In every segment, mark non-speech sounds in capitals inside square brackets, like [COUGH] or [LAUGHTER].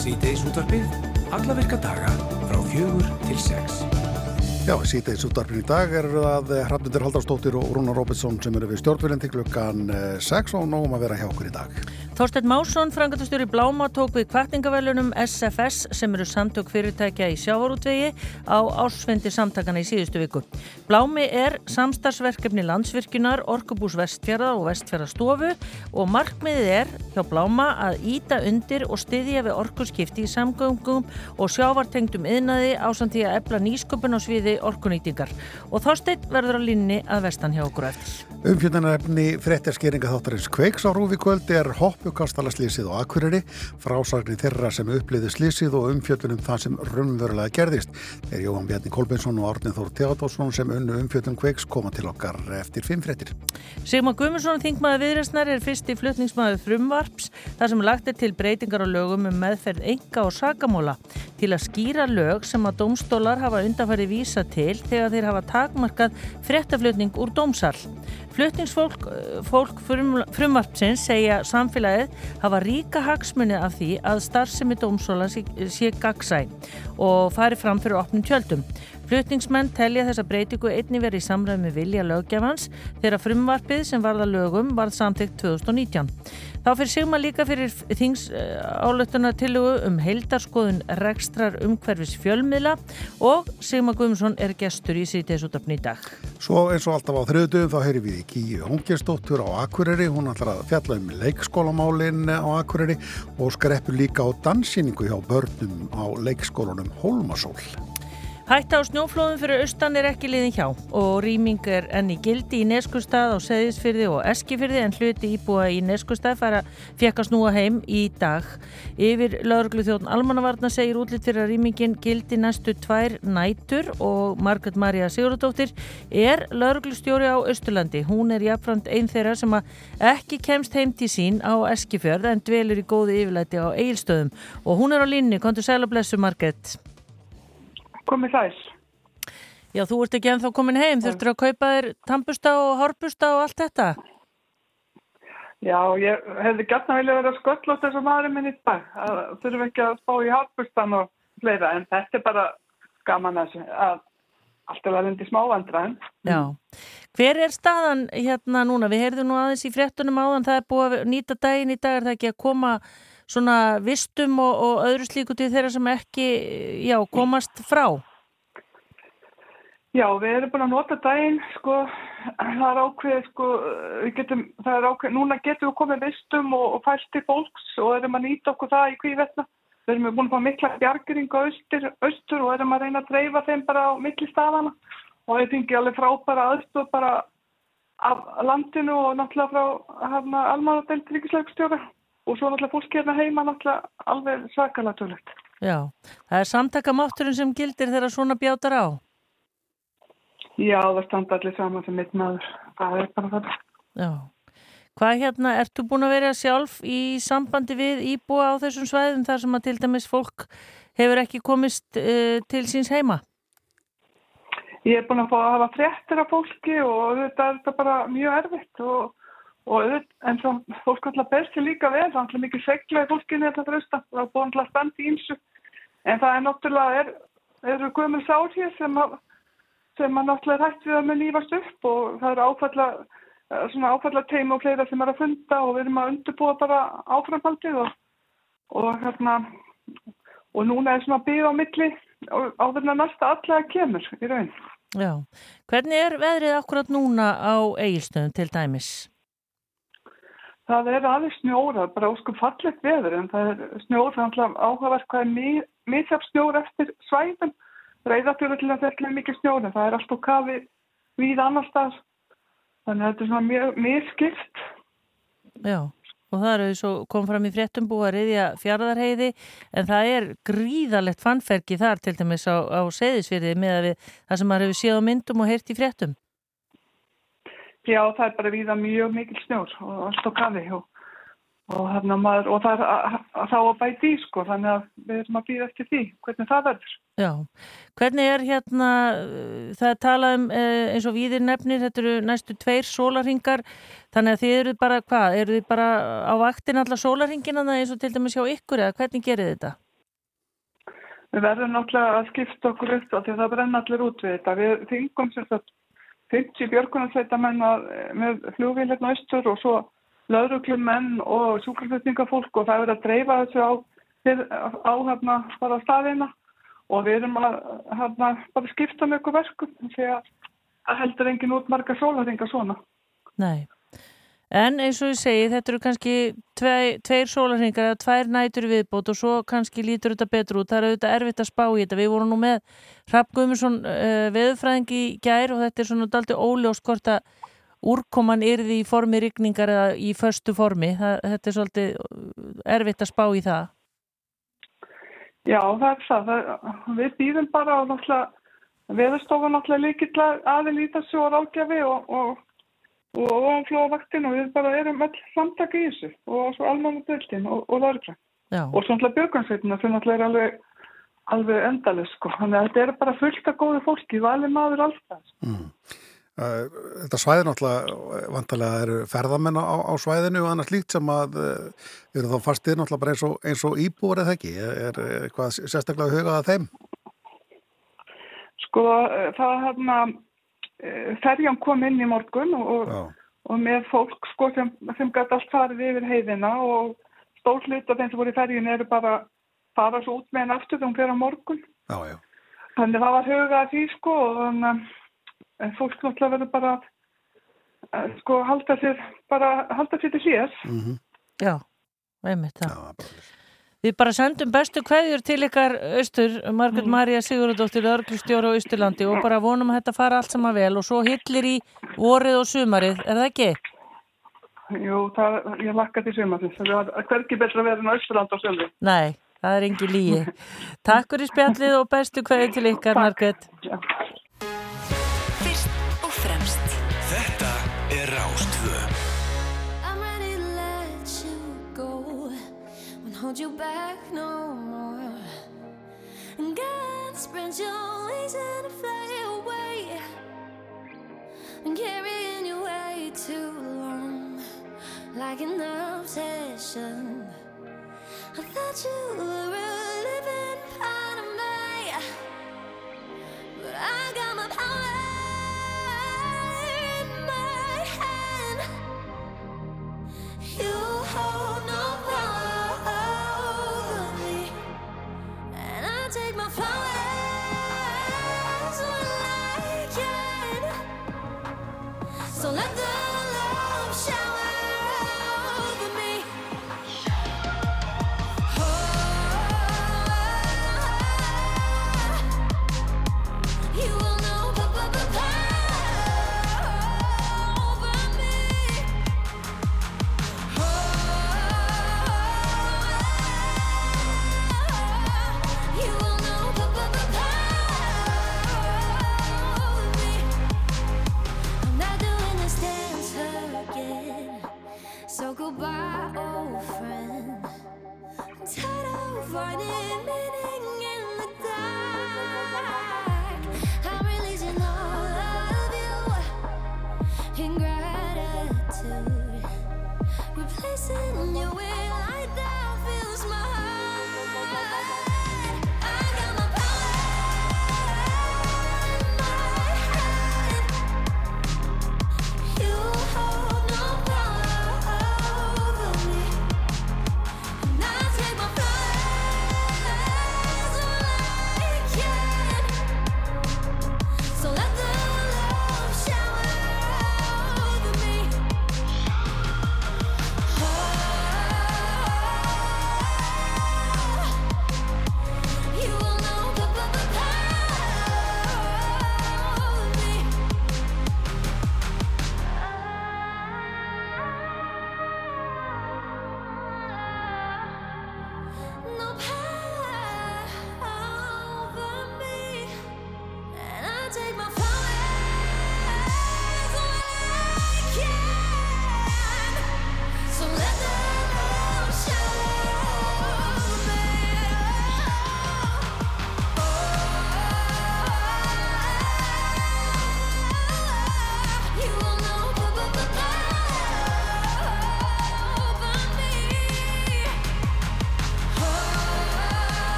Sýteis útvarfið, alla virka daga frá fjögur til sex. Já, síðdeis útvarfin í dag er það Hrafnundur Haldarsdóttir og Rúnar Róbetsson sem eru við stjórnvölinn til klukkan 6 og nógum að vera hjá okkur í dag. Þorstedt Másson, frangatastjóri Bláma, tók við kvartningavelunum SFS sem eru samtök fyrirtækja í sjávarútvegi á ásvendi samtakana í síðustu viku. Blámi er samstagsverkefni landsvirkjunar, orkubús vestfjara og vestfjarastofu og markmiðið er hjá Bláma að íta undir og styðja við orkuskipti í samgöngum og sjávartengdum yðnaði ásandi að ebla nýsköpun á sviði orkunýtingar. Og Þorstedt verður á línni að vestan hjá okkur eftir. Umfjöndanarefni frettarskeringa þáttarins kveiks á Rúvíkvöld er hoppukastala slísið og akkuriri, frásagnir þeirra sem uppliði slísið og umfjöndunum það sem rumverulega gerðist. Þeir Jóhann Bjarni Kolbensson og Arnið Þór Teodósson sem unnu umfjöndun kveiks koma til okkar eftir fimm frettir. Sigmar Guðmundsson, þingmaður viðræstnar, er fyrst í flutningsmaður frumvarps þar sem lagt er til breytingar á lögum um meðferð enga og sakamóla til að skýra lög sem að domstólar hafa undanfæri vísa til þegar þeir hafa takmarkað frettaflutning úr dómsal. Flutningsfólk fólk frum, frumvarpsins segja samfélagið hafa ríka hagsmunni af því að starfsemi dómsóla sé, sé gagsæ og fari fram fyrir opnum tjöldum. Flutningsmenn telja þessa breytingu einni verið í samræð með vilja lögjafans þegar frumvarpið sem varða lögum varð samtíkt 2019. Þá fyrir Sigma líka fyrir þings álöftuna tilugu um heildarskoðun rekstrar umhverfis fjölmiðla og Sigma Guðmundsson er gestur í sýtiðsútafni í dag. Svo eins og alltaf á þriðdöfum þá heyri við Kíu Hóngjastóttur á Akureyri, hún ætlar að fjalla um leikskólamálin á Akureyri og skreppur líka á dansýningu hjá börnum á leikskólanum Hólmasól. Hætta á snjóflóðum fyrir austan er ekki liðin hjá og rýming er enn í gildi í Neskustad á Seðisfyrði og Eskifyrði en hluti íbúa í Neskustad fara fjekk að snúa heim í dag. Yfir lauruglu þjóðn Almannavarna segir útlitt fyrir að rýmingin gildi næstu tvær nætur og Margret Maria Sigurðardóttir er lauruglustjóri á Östurlandi. Hún er jafnframt einn þeirra sem ekki kemst heim til sín á Eskifjörð en dvelur í góði yfirlæti á Egilstöðum og hún er á línni. Kontur sæla blessu Margret komið þess. Já, þú ert ekki ennþá komin heim, þurftur að kaupa þér tampusta og horpusta og allt þetta? Já, ég hefði gætna vilja verið að skölla út þessum maðurinn minn í dag, að þurfum ekki að spá í horpustan og fleira, en þetta er bara gaman að, að allt er verið í smávandræðin. Já, hver er staðan hérna núna? Við heyrðum nú aðeins í fréttunum áðan, það er búið að nýta daginn í dag, er það ekki að koma svona vistum og, og öðru slíku til þeirra sem ekki já, komast frá? Já, við erum búin að nota daginn, sko, það er ákveð, sko, við getum, það er ákveð, núna getum við komið vistum og, og fælt til fólks og erum að nýta okkur það í kvívetna. Við erum búin að fá mikla bjargering á austur, og erum að reyna að dreifa þeim bara á milli stafana og við fengið alveg frábæra aðstof bara af landinu og náttúrulega frá hérna almanadelt ríkislaugstjóra og svo náttúrulega fólki hérna heima náttúrulega alveg tölvöld. Já, það er samtakamátturinn sem gildir þegar svona bjátar á? Já, það standa allir saman sem mitt maður. Það er bara það. Já. Hvað hérna, ertu búin að vera sjálf í sambandi við íbúa á þessum svæðum þar sem að til dæmis fólk hefur ekki komist uh, til síns heima? Ég er búin að fá að hafa fréttir af fólki og þetta er þetta bara mjög erfitt og, og en svo fólk alltaf berst líka vel, það er mikið seglaði fólkinni þetta frösta, það er búin alltaf standi ímsu en það er náttúrulega, er, eru gömul sár hér sem að sem að náttúrulega hægt við að með lífast upp og það eru áfalla, svona áfalla teim og fleira sem er að funda og við erum að undirbúa bara áframhaldið og, og hérna og núna er svona byggð á milli á þennan næsta allega kemur í raun. Já, hvernig er veðrið akkurat núna á eigilstöðum til dæmis? Það er aðeins snjóra, bara óskum fallegt veður en það er snjóra, það er alltaf áhugavert hvað er mýðsjaf snjóra eftir svæðum. Reyðarfjörður til að þetta er mikið snjóð það er alltaf kafi við annar stað þannig að þetta er svona mjög, mjög skipt Já, og það eru svo kom fram í fréttum búið að reyðja fjaraðarheiði en það er gríðalegt fannferki þar til dæmis á, á seðisfyrði með það sem maður hefur séð á myndum og heyrt í fréttum Já, það er bara viða mjög mikil snjór og alltaf kafi og og, maður, og það er þá að bæti í sko þannig að við erum að býða eftir því hvernig það verður. Já, hvernig er hérna, það er talað um eins og viðir nefnir, þetta eru næstu tveir sólarhingar, þannig að þið eru bara hvað, eru þið bara á vaktin alla sólarhingina eins og til dæmis hjá ykkur eða hvernig gerir þetta? við verðum náttúrulega að skipta okkur upp því að það brenna allir út við þetta. Við þingum sem sagt 50 björgunarsveitamenn með fljóðvílirna austur og svo lauruglumenn og sjúkraflutningafólk og það er að dreifa þessu á, á hérna bara staðina og við erum að hérna bara skipta með okkur verkum því að heldur engin út marga sólaringa svona. Nei. En eins og ég segi, þetta eru kannski tvei, tveir sólarhingar eða tvær nætur viðbót og svo kannski lítur þetta betur út. Það er auðvitað erfitt að spá í þetta. Við vorum nú með Rapp Guðmundsson uh, veðfræðing í gær og þetta er svona daldi óljós hvort að úrkoman yrði í formi rigningar eða í förstu formi. Það, þetta er svolítið erfitt að spá í það. Já, það er það. það við býðum bara á náttúrulega veðurstofan náttúrulega líkilega aðil í þessu og og, og ofanflóðavaktin og við bara erum all samtaka í þessu og svo almanna döltin og, og lörgla og svo náttúrulega björgansveitina sem náttúrulega er alveg, alveg endalega sko. Þannig að þetta er bara fullt af góðu fólki valið maður alltaf mm. Þetta svæði náttúrulega vantarlega eru ferðamenn á, á svæðinu og annars líkt sem að uh, eru þá fastið náttúrulega bara eins og, eins og íbúar eða ekki? Er eitthvað sérstaklega hugað að þeim? Sko það er hérna ferjan kom inn í morgun og, og með fólk sko sem, sem gæti allt farið yfir heiðina og stór hlut af þeim sem voru í ferjun eru bara fara svo út með henn aftur þegar hún fer á morgun. Já, já. þannig það var hugað því sko og þannig að fólk náttúrulega verður bara að, sko halda sér bara halda sér til hlýðas mm -hmm. Já, einmitt það Við bara sendum bestu kveðjur til ykkar austur, Margrit mm. Marja Sigurðardóttir örglustjóra á Ísturlandi og bara vonum að þetta fara allt saman vel og svo hillir í vorið og sumarið, er það ekki? Jú, það, ég lakka til sumarið, það er hverki betra að vera en Ísturland á sömri. Nei, það er engi líi. [LAUGHS] Takk fyrir spjallið og bestu kveðjur til ykkar, Margrit. Hold you back no more. And God spread your wings and fly away. And carrying you way too long, like an obsession. I thought you were a living part of me, but I got my power. in my hand. You hold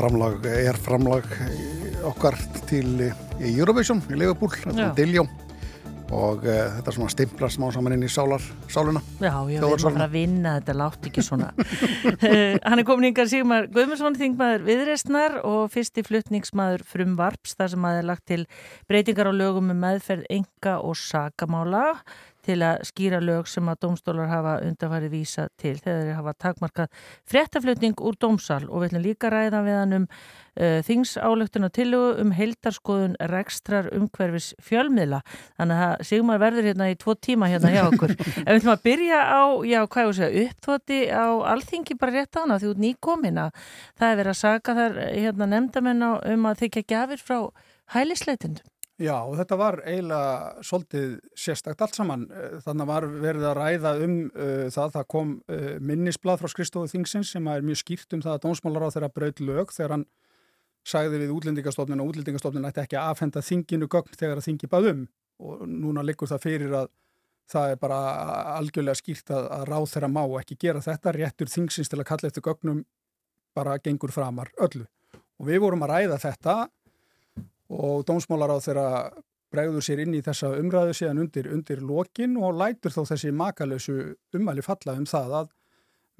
framlag, er framlag okkar til í Eurovision í Liverpool, þetta er Diljó og uh, þetta er svona stimplar smá saman inn í sálar, sáluna Já, að fara að vinna þetta látt ekki svona. [LAUGHS] Hann er komin yngar Sigmar Guðmundsson, þingmaður viðreistnar og fyrsti fluttningsmaður frum varps þar sem aðeins lagt til breytingar á lögum með meðferð enga og sagamála til að skýra lög sem að domstólar hafa undarfærið vísa til þegar þeir hafa takmarkað fréttaflutning úr domsal og við ætlum líka ræða við hann um uh, þingsálöktun og tillugu um heildarskoðun rekstrar umhverfis fjölmiðla. Þannig að Sigmar verður hérna í tvo tíma hérna hjá okkur. [LAUGHS] En við ætlum að byrja á, já hvað ég segja uppþóti á alþingi bara rétt á hana því út nýkomin að það er verið að saka þar hérna nefndamenn um að þykja gafir frá hælisleitindum Já, og þetta var eiginlega svolítið sérstakt allt saman. Eh, þannig var verið að ræða um uh, það, það kom uh, minnisblad frá Skristofu Þingsins sem er mjög skýrt um það að dónsmálar á þeirra braut lög þegar hann sagði við útlendingastofnun og útlendingastofnun ætti ekki að afhenda þinginu gögn þegar að þingi bað um og núna liggur það fyrir að það er bara algjörlega skýrt að, að ráð þeirra má ekki gera þetta réttur Þingsins til að kalla eftir gögnum bara gengur framar öllu. Og við vorum að ræða þetta og dómsmálar á þeirra bregður sér inn í þessa umræðu síðan undir, undir lokin og lætur þó þessi makalösu umæli falla um það að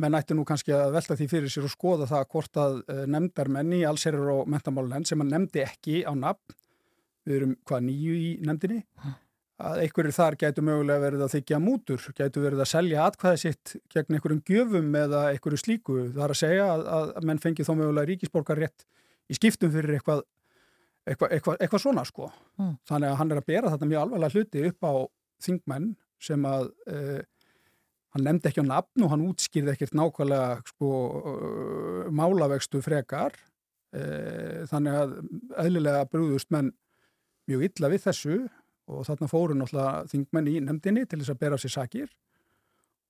menn ætti nú kannski að velta því fyrir sér og skoða það hvort að eh, nefndar menni, allserur og mentamálulenn sem hann nefndi ekki á nafn, við erum hvað nýju í nefndinni, að einhverjir þar gætu mögulega verið að þykja mútur, gætu verið að selja atkvæði sitt gegn einhverjum gjöfum eða einhverju slíku. Það er að segja að, að menn fengi þó mögulega ríkisborgar rétt í skiptum fyrir eitthvað eitthvað eitthva, eitthva svona sko. Mm. þannig að hann er að bera þetta mjög alvarlega hluti upp á þingmenn sem að uh, hann nefndi ekki á nafn og hann útskýrði ekkert nákvæmlega sko uh, málavegstu frekar. Uh, þannig að eðlilega brúðust menn mjög illa við þessu og þarna fóru náttúrulega þingmenn í nefndinni til þess að bera sér sakir.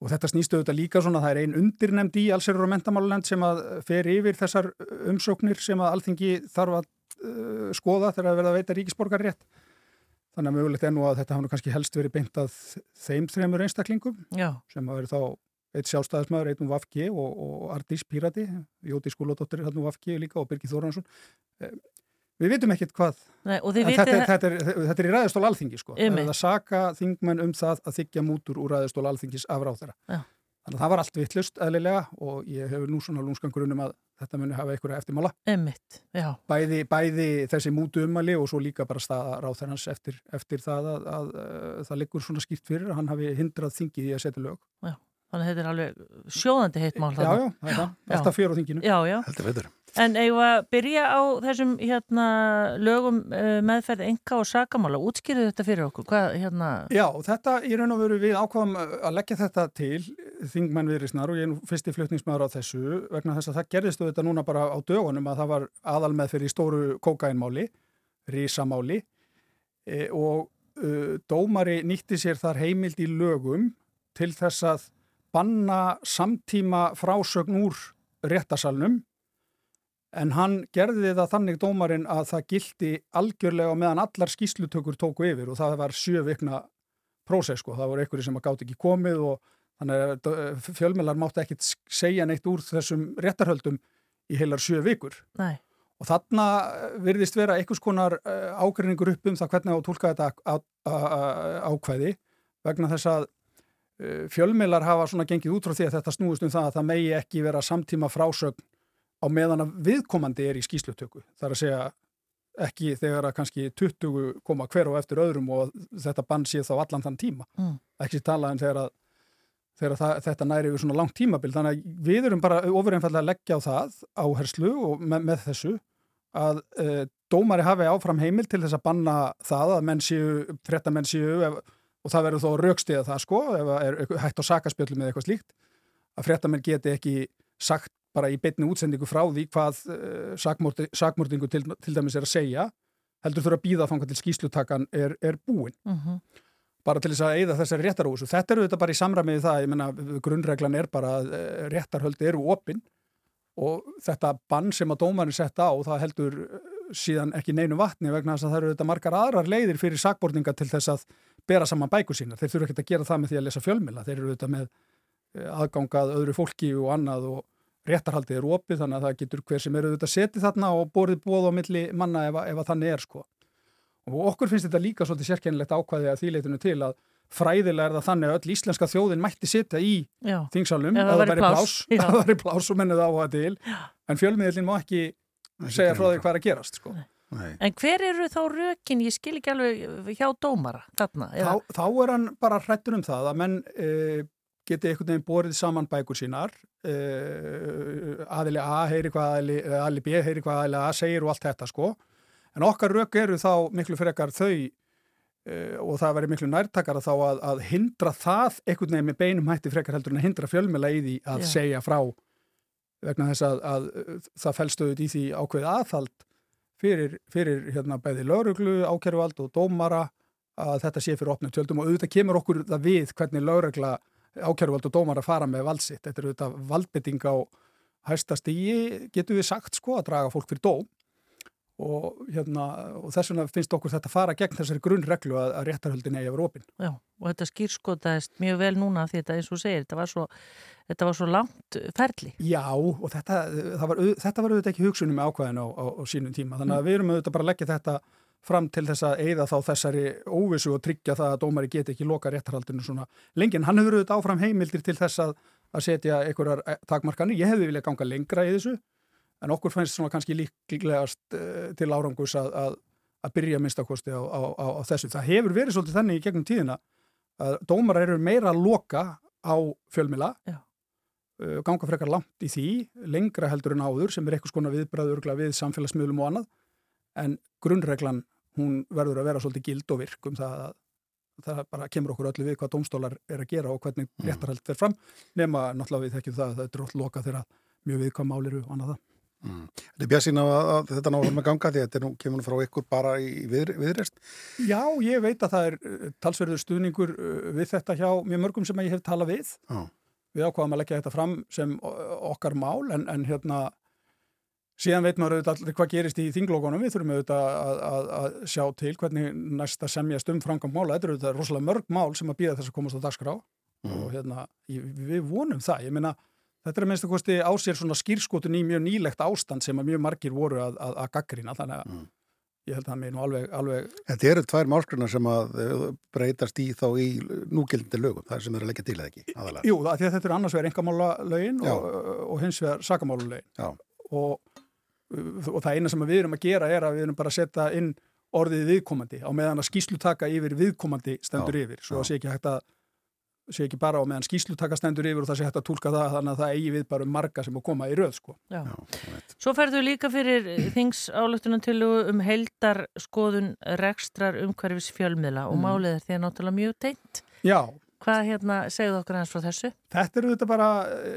Og þetta snýstu auðvitað líka svona það er einn undirnemnd í allsverður og mentamáluland sem að fer yfir þessar umsóknir sem að alþingi þarf að uh, skoða þegar það verða að veita ríkisborgar rétt. Þannig að mögulegt er nú að þetta hafa kannski helst verið beint að þeim þreymur einstaklingum Já. sem hafa verið þá eitt sjálfstæðismæður, eitt um Vafki og, og Ardís Pírati, Jóti Skúlódóttir hann um Vafki líka og Birgir Þóransson. Eh, við vitum ekkert hvað. Nei, þetta, er, þetta, er, þetta er í ræðistól alþingi sko. Það er að saka þingmenn um það að þykja mútur úr ræðistól alþingis af ráð þeirra. Já. Þannig að það var allt vittlust eðlilega og ég hefur nú svona lúnskangur um að þetta muni hafa einhverja eftirmála. Emmitt, já. Bæði, bæði þessi mútu umali og svo líka bara staða ráþærans eftir, eftir það að, að, að það liggur svona skýrt fyrir að hann hafi hindrað þingið í að setja lög. Já, þannig að þetta er alveg sjóðandi heitmál. Já, já, það er. Alltaf fyrir á þinginu. Já, já. Þetta veitur. En eigum að byrja á þessum hérna, lögum uh, meðferð enga og sakamála, útskýrðu þetta fyrir okkur? Hvað, hérna... Já, þetta í raun og veru við ákvaðum að leggja þetta til þingmenn viðrisnar og ég er nú fyrsti flutningsmæður á þessu vegna þess að það gerðist þetta núna bara á dögunum að það var aðal með fyrir stóru kókainmáli, rísamáli e, og uh, dómari nýtti sér þar heimild í lögum til þess að banna samtíma frásögn úr réttasalnum en hann gerði það þannig dómarinn að það gildi algjörlega meðan allar skýslutökur tóku yfir og það var sjö vikna prósess sko, það voru einhverju sem að gátt ekki komið og þannig að fjölmjölar mátti ekkit segja neitt úr þessum réttarhöldum í heilar sjö vikur Nei. og þarna eh, virðist vera einhvers konar eh, ágrinningur upp um það hvernig á tólka þetta ákvæði vegna þess að fjölmjölar hafa svona gengið út frá því að þetta snúist um það að það megi ekki vera samtíma frásögn á meðan að viðkomandi er í skýslutöku. Það er að segja ekki þegar að kannski 20 koma hver og eftir öðrum og þetta bann sé þá allan þann tíma. Mm. Ekki tala en þegar, að, þegar að það, þetta næri yfir svona langt tímabil. Þannig að við erum bara ofureinfallega að leggja á það áherslu og með, með þessu að e, dómari hafi áfram heimil til þess að banna það að menn séu, frétta menn séu ef, og það verður þó raukstiða það sko ef er hægt á sakaspjöldum eða eitthvað slíkt að frétta menn geti ekki sagt bara í beitni útsendingu frá því hvað uh, sakmordingu til, til dæmis er að segja heldur þurfa að býða að fanga til skýslutakan er, er búin uh mhm. -huh. bara til þess að eigða þessari réttarósu þetta eru þetta bara í samræmiði það, ég menna grunnreglan er bara að uh, réttarhöldi eru opinn og þetta bann sem að dómarinn setta á það heldur síðan ekki neinu vatni vegna þess að það eru þetta margar aðrar leiðir fyrir sakmordinga til þess að bera saman bæku sína, þeir þurfa ekki að gera það með því að lesa fjölmila, þeir eru þetta með uh, aðgangað öðru fólki og annað og réttarhaldið er opið þannig að það getur hver sem eru þetta setið þarna og borðið bóð á milli manna ef, ef að þannig er sko. Og okkur finnst þetta líka svolítið sérkennilegt ákvæði að þýleitinu til að fræðilega er það þannig að öll íslenska þjóðin mætti sitta í þingsalum það að það væri pláss, Já. [LAUGHS] að það væri pláss og mennið áhuga til. En fjölmiðlinn má ekki segja frá því hvað er að gerast sko. Nei. En hver eru þá rökin, ég skil ekki alveg hjá dómara þarna? eða- þá, þá er hann bara hrættur um það að menn e, geti einhvern veginn borið saman bækur sínar e, aðili A heyri hvað aðili, eða aðili B heyri hvað aðili A segir og allt þetta sko en okkar rök eru þá miklu frekar þau e, og það væri miklu nærtakara þá að, að hindra það einhvern veginn með beinum hætti frekar heldur en að hindra fjölmjöla í því að Já. segja frá vegna þess að, að það felstöðut í því ákveð aðhald fyrir, fyrir hérna, bæði lauruglu, ákæruvald og dómara að þetta sé fyrir opnum tjöldum og auðvitað kemur okkur það við hvernig laurugla, ákæruvald og dómara fara með valdsitt. Þetta er auðvitað valdbytting á hæsta stígi, getur við sagt sko, að draga fólk fyrir dóm og, hérna, og þess vegna finnst okkur þetta fara gegn þessari grunnreglu að, að réttarhöldin eigi að vera opinn. Já, og þetta skýrskotaðist mjög vel núna því þetta eins og segir, þetta var svo, þetta var svo langt ferli. Já, og þetta, var, þetta var auðvitað ekki hugsunum með ákvæðinu á, á, á sínum tíma. Þannig að við erum auðvitað bara að leggja þetta fram til þess að eigða þá þessari óvissu og tryggja það að dómari geti ekki loka réttarhaldinu svona lengi. En hann hefur auðvitað áfram heimildir til þess að, að setja einhverjar eh, takmarkanir. Ég hefði viljað ganga lengra í þessu, en okkur fannst svona kannski líklegast uh, til árangus að, að, að byrja minnstakosti á, á, á, á þessu. Það hefur verið svolítið þannig í gegnum tíðina að dómar eru meira að loka á fjölmila Já. uh, ganga frekar langt í því, lengra heldur en áður sem er eitthvað skona viðbræður við samfélagsmiðlum og annað en grunnreglan hún verður að vera svolítið gild og virk um það að það bara kemur okkur öllu við hvað dómstólar er að gera og hvernig réttarhald fer fram nema náttúrulega við þekkjum það að það er rótt loka þegar mjög viðkvæm mál eru og annað það. Þetta er bjassin að, að þetta náður með ganga því að þetta nú, kemur nú frá ykkur bara í við, viðrest. Já, ég veit að það er uh, talsverður stuðningur uh, við þetta hjá mjög mörgum sem ég hef talað við. Já. Við ákvaðum að leggja þetta fram sem okkar mál en, en hérna síðan veit maður auðvitað allir hvað gerist í þinglókunum. Við þurfum auðvitað að, að, að sjá til hvernig næsta semjast um framgang mála. Þetta eru auðvitað rosalega mörg mál sem að býða þess að komast á dagskrá og hérna ég, við vonum það. Ég meina þetta er að minnst að kosti á sér svona skýrskotun í mjög nýlegt ástand sem að mjög margir voru að, að, að gaggrina. Þannig að ég held að það mér nú alveg, alveg Þetta eru tvær málskrunar sem að eh, breytast í þá í núgildandi lögum, það er sem er að leggja til eða ekki, aðalega. Jú, það, þetta er annars vegar engamála lögin og, og hins vegar sakamála lögin og, og það eina sem við erum að gera er að við erum bara að setja inn orðið viðkomandi á meðan að skýslutaka yfir viðkomandi stendur Já, yfir svo að sé ekki hægt að sé ekki bara á meðan skýslutaka stendur yfir og það sé hægt að tólka það þannig að það eigi við bara um marga sem að koma í röð sko. Já. Já. Svo ferðu líka fyrir þings álöktunartillugu um heldar skoðun rekstrar umhverfis fjölmiðla og Mm. málið er því að náttúrulega mjög tengt. Já, Hvað hérna, segðu okkur hans frá þessu? Þetta eru þetta bara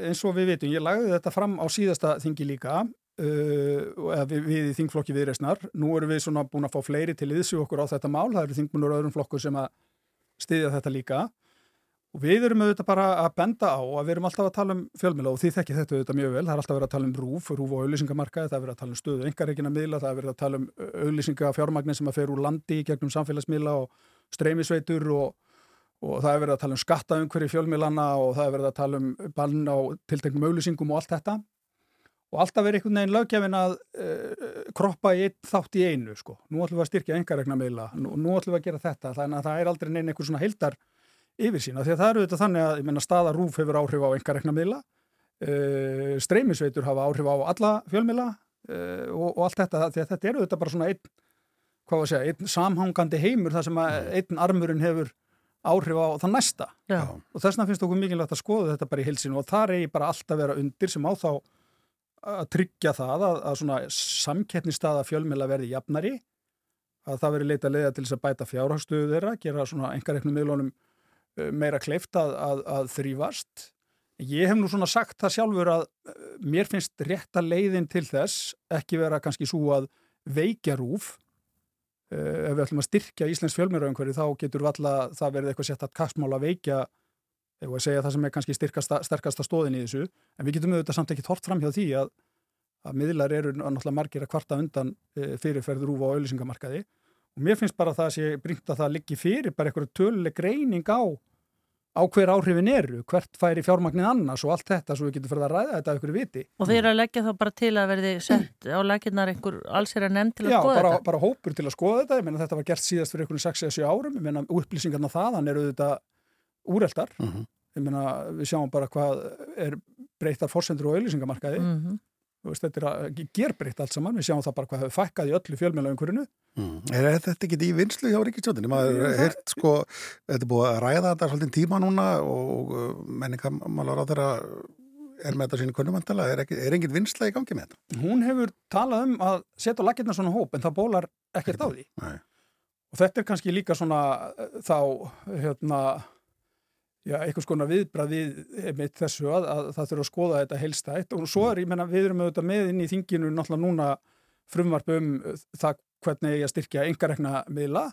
eins og við vitum, ég lagði þetta fram á síðasta þingi líka uh, eða við, við í þingflokki viðreysnar nú erum við svona búin að fá fleiri til yðsug okkur á þetta mál, það eru þingmunur öðrum flokkur sem að styðja þetta líka og við erum auðvitað bara að benda á að við erum alltaf að tala um fjölmjöla og þið þekkið þetta auðvitað mjög vel, það er alltaf verið að tala um rúf, rúf og auðlýsingamarkaði, það er verið að tala um stöðu engareikina miðla, það er verið að tala um auðlýsingafjármagnin sem að fer úr landi gegnum samfélagsmiðla og streymisveitur og og það er verið að tala um skattaumhverju fjölmiðlana og það er verið að tala um bann á tilteknum auðlýsingum og allt þetta og alltaf er einhvern veginn löggefin að uh, kroppa í einn þátt í einu sko. nú ætlum við að styrkja engaregna miðla nú, nú ætlum við að gera þetta, þannig að það er aldrei neina einhver svona heildar yfir sína því að það eru þetta þannig að ég menna staða rúf hefur áhrif á engaregna miðla uh, streymisveitur hafa áhrif á alla fjölmiðla uh, og, og allt þetta því að þetta eru þetta bara svona einn hvað var að segja, einn samhangandi heimur þar sem að einn armurinn hefur áhrif á það næsta Já. og þess vegna finnst okkur mikilvægt að skoða þetta bara í hilsinu og það eigi bara alltaf vera undir sem á þá að tryggja það að, að svona samkettnistaða fjölmjöla verði jafnari að það veri leita leiða til þess að bæta fjárhagstöðu þeirra, gera svona engareiknum miðlunum meira kleift að, að, að þrýfast. Ég hef nú svona sagt það sjálfur að uh, mér finnst rétta leiðin til þess ekki vera kannski svo að veikja rúf. Uh, ef við ætlum að styrkja Íslands fjölmjörauðumhverju þá getur valla það verið eitthvað sett að kastmál að veikja við að segja það sem er kannski sterkasta stóðin í þessu. En við getum auðvitað samt ekki hort fram hjá því að, að miðlar eru náttúrulega margir að kvarta undan e, fyrirferð rúfa og auðlýsingamarkaði og mér finnst bara að það sé bringt að það liggi fyrir bara eitthvað töluleg greining á á hver áhrifin eru, hvert færi fjármagnið annars og allt þetta svo við getum fyrir að ræða þetta af ykkur viti. Og þeir að leggja þá bara til að verði sett á laginnar einhver alls er að nefn til að Já, skoða bara, þetta? bara hópur til að skoða þetta, ég meina þetta var gert síðast fyrir einhvern 6-7 árum, ég meina upplýsingarna þaðan eru þetta úreldar, Mhm. ég meina við sjáum bara hvað er breytar fórsendur og auðlýsingamarkaði, Mm þú veist, þetta er að gerbreytt allt saman, við sjáum það bara hvað hefur fækkað í öllu fjölmjölaumhverjunu. Mm. Er þetta ekki í vinslu hjá Ríkistjóðinni? Maður er heirt sko, þetta er búið að ræða þetta svolítið tíma núna og menningamálar á þeirra er með þetta sínu kunnumantala, er, er engin vinsla í gangi með þetta? Hún hefur talað um að setja lakirna svona hóp en það bólar ekkert á því. Nei. Og þetta er kannski líka svona eh, þá, hérna, já, einhvers konar viðbrað við þessu að, að það þurfa að skoða þetta heilstætt og svo er, ég menna, við erum auðvitað með inn í þinginu náttúrulega núna frumvarp um það hvernig ég að styrkja engarekna miðla,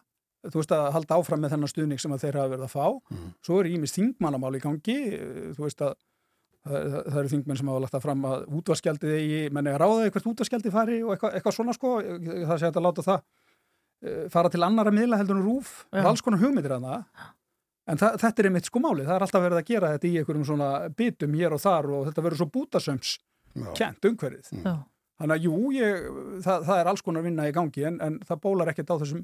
þú veist að halda áfram með þennan stuðning sem að þeir hafa verið að fá. Mhm. Svo er ímist þingmannamál í gangi, þú veist að það, það, eru þingmenn sem hafa lagt það fram að útvarskjaldið eigi, menn er að ráða hvert útvarskjaldið fari og eitthvað, eitthvað svona sko, það sé að láta það eh, fara til annara miðla heldur en rúf, alls konar hugmyndir að það. En þetta er einmitt sko máli, það er alltaf verið að gera þetta í einhverjum svona bitum hér og þar og þetta verður svo bútasöms Já. kent umhverfið. Já. Þannig að jú, ég, það, það er alls konar vinna í gangi en, en það bólar ekkert á þessum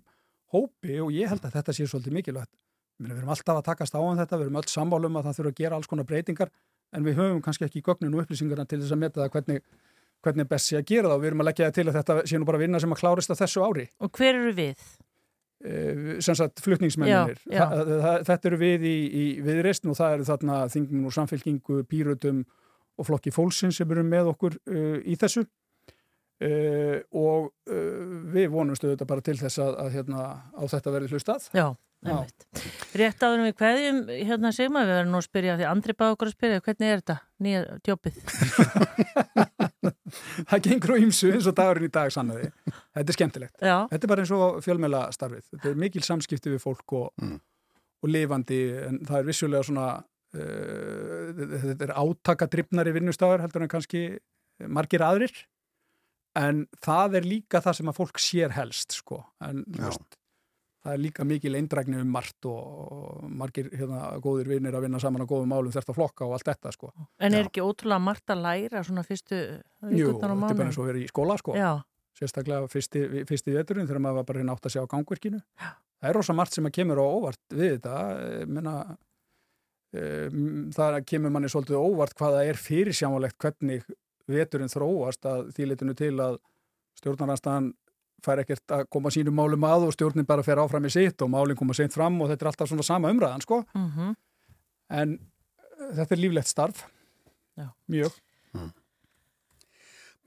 hópi og ég held að þetta sé svolítið mikilvægt. Við erum alltaf að takast á um þetta, við erum öll sammálum að það þurfa að gera alls konar breytingar en við höfum kannski ekki gögnin og upplýsingarna til þess að meta það hvernig, hvernig best sé að gera það og við erum að leggja það til að þetta sé nú bara vinna sem að klárist á þessu ári. Og hver eru við? Uh, sem sagt flutningsmenninir. Já, já. Þetta eru við í, í viðreistn og það eru þarna þingum og samfélkingu, pýrutum og flokki fólksins sem eru með okkur uh, í þessu uh, og uh, við vonumstu þetta bara til þess að, að hérna, á þetta verði hlustað. Já. Rétt áður en við kveðjum hérna Sigma, við verðum nú að spyrja því Andri bá okkur að spyrja, hvernig er þetta nýja djópið? [LAUGHS] Það gengur á ýmsu eins og dagurinn í dag sannaði. Þetta er skemmtilegt. Já, Þetta er bara eins og fjölmjöla starfið. Þetta er mikil samskipti við fólk og, Mm. og lifandi en það er vissulega svona uh, þetta er átakadrifnari vinnustafur heldur en kannski margir aðrir en það er líka það sem að fólk sér helst sko. en þú veist, það er líka mikil eindrækni um margt og, margir hérna, góðir vinnir að vinna saman á góðum málum þert að flokka og allt þetta sko. en Já. er ekki ótrúlega margt að læra svona fyrstu Jú, þetta er bara eins og vera í skóla sko. Já, sérstaklega fyrsti, fyrsti veturinn þegar maður var bara að reyna átt að sjá gangverkinu. Það er rosa margt sem að kemur á óvart við þetta. eh, Menna, um, það kemur manni svolítið óvart hvað það er fyrirsjámalegt hvernig veturinn þróast að því litinu til að stjórnarnarstaðan fær ekkert að koma sínum málum að og stjórnin bara fer áfram í sitt og málinn koma seint fram og þetta er alltaf svona sama umræðan sko. mm En eh, þetta er líflegt starf. Já. Mjög.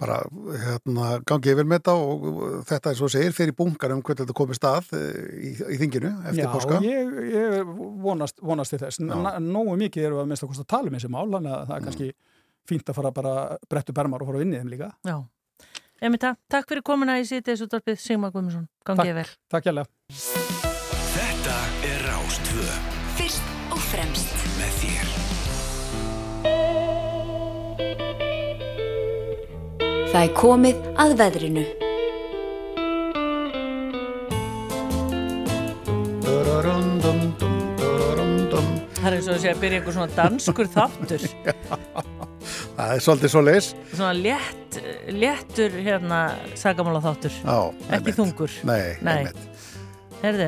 bara hérna, gangi yfir með þetta og uh, þetta er svo segir fyrir bungar um hvernig þetta komið stað uh, í, í þinginu eftir Já, páska. ég, ég vonast, vonast til þess. Nógu mikið erum við að minnst að kosta að tala um þessi mál, þannig að það er kannski fínt að fara bara brettu bermar og fara að vinni þeim líka. já. Emita, takk fyrir komuna í sítið útvarpið Sigma Guðmundsson, gangið vel. Takk hjálpa. Þetta er Rástvö Fyrst og fremst með þér. Það er komið að veðrinu. Það er eins og að sé að byrja einhver svona danskur þáttur, [LAUGHS] Það er svolítið svo leis. svona létt, léttur hérna sagamála þáttur, Já, ekki þungur. Nei, Nei. Herði,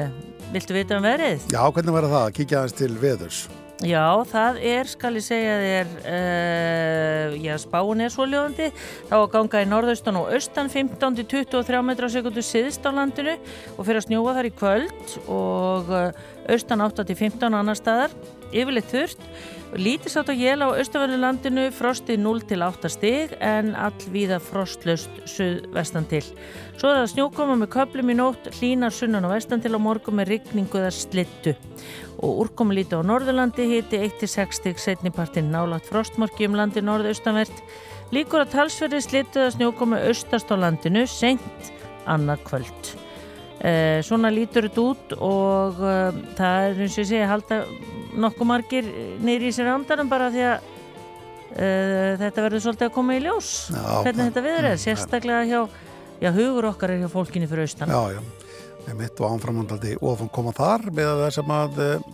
viltu vita um verið? Já, hvernig verður það? Kíkja aðeins til veðurs. Já, það er, skal ég segja þér, uh, já, spáin er svo ljóðandi, þá að ganga í norðaustan og austan 15-23 metra á sekundu siðst á landinu og fyrir að snjóa þar í kvöld og uh, austan 8-15 annar staðar, yfirleitt þurft, lítið sátt á jél á austanverðu landinu, frostið 0-8 stig en allvíða frostlöst suðvestan til. Svo er það snjókoma með köplum í nótt, hlínar sunnan og vestan til á morgun með rigningu eða slittu. Og úrkomi lítið á Norðurlandi hiti 1-6 stig setnipartinn nálagt frostmorki um landi norðaustanvert. Líkur að talsverði slittu eða snjókomi austast á landinu seint annað kvöld eh, svona lítur þetta út og eh, það er eins og ég segi halda nokkuð margir nýri í sér andanum bara því að eh, þetta verður svolítið að koma í ljós Já, hvernig þetta viður er, mm, sérstaklega hjá já, hugur okkar er hjá fólkinni fyrir austan. Já, já. Með mitt og ánframhandaldi ofan koma þar með það sem að uh,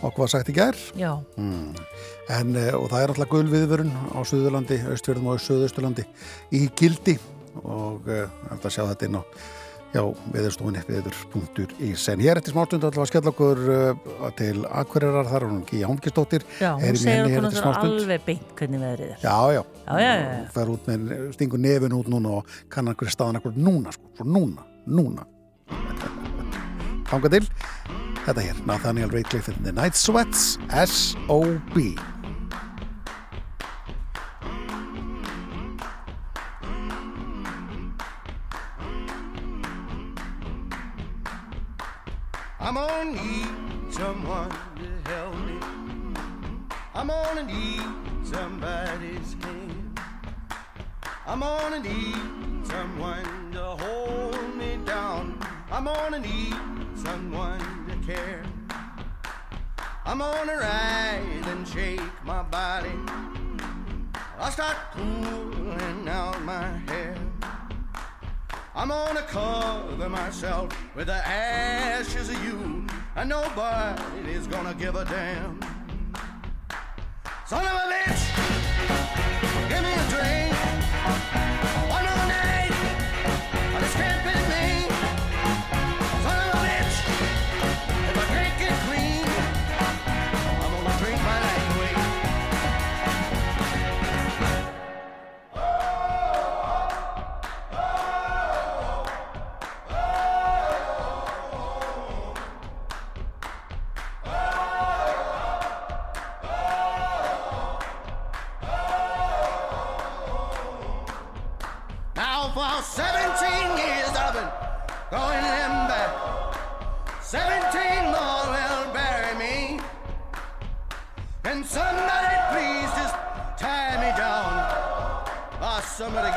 okkur var sagt í gær. Já, en, eh, og það er alltaf gul viðvörun á Suðurlandi, Austfjörðum og Suðausturlandi í gildi. Og uh, að sjá þetta inn á já, viðurstofunni, viður.is en hér eftir smástund að skella okkur uh, til Akureyrar, þar er hún Gíja Hómkistóttir já hún í segir okkur hér eftir náttúrulega alveg beint hvernig veðrið er. Já, já, Já, já, já, já. fer út með, stingur nefin út núna og kannan hverju staðan akkur núna, sko, svo núna, núna. Ganga til þetta hér, Nathaniel Ratcliffe in the Night Sweats S.O.B. I'm gonna need someone to help me. I'm gonna need somebody's hand. I'm gonna need someone to hold me down. I'm gonna need someone to care. I'm gonna rise and shake my body. I'll start pulling out my hair. I'm gonna cover myself with the ashes of you, and nobody's gonna give a damn. Son of a bitch, give me a drink. Ah, somebody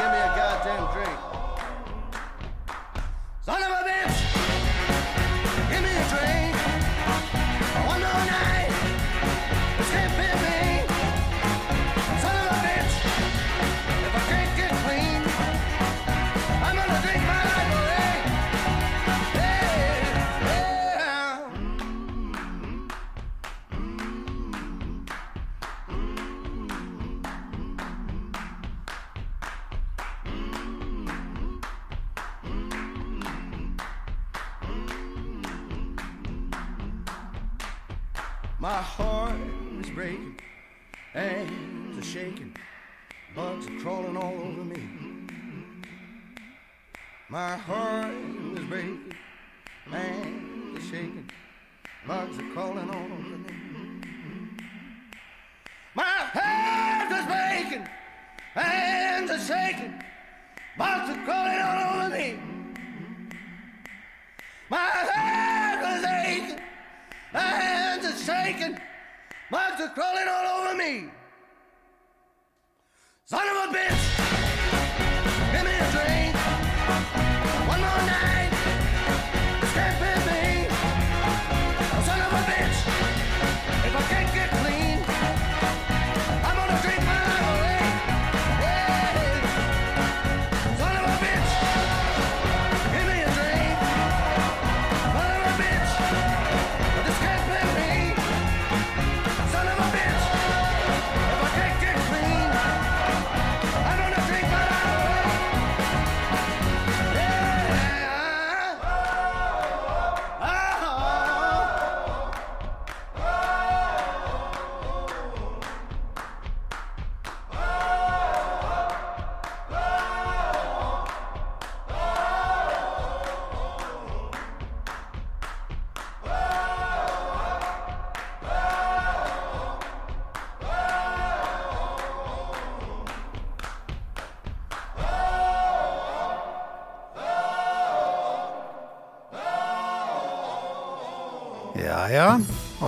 Jæja,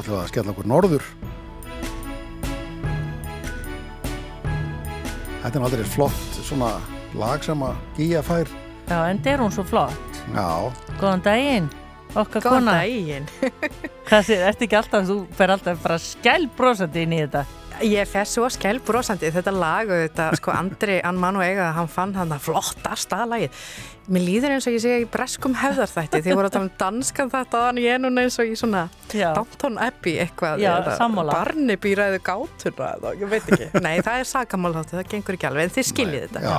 við að skella okkur norður. Þetta er aldrei flott svona lag sem að Gíja fær. Já, en er hún svo flott. Já, Góðan daginn, okkar Góðan kona. daginn. [LAUGHS] Hvað séð, ertu ekki alltaf, þú fer alltaf bara skælbrósandi inn í þetta. Ég fer svo skælbrósandi þetta lag og þetta, sko, Andri Ann Eiga, hann fann hann að flottasta lagið. Mér líður eins og ég sé í breskum hefðarþætti, því voru að tala um danskan þetta og ég er núna eins og í svona. Downton Abbey eitthvað, Já, eða sammála. Barnaby ræðu gátuna eða, ég veit ekki. [LAUGHS] Nei, það er sagamál þáttu, það gengur ekki alveg, en þið skiljið þetta. Já,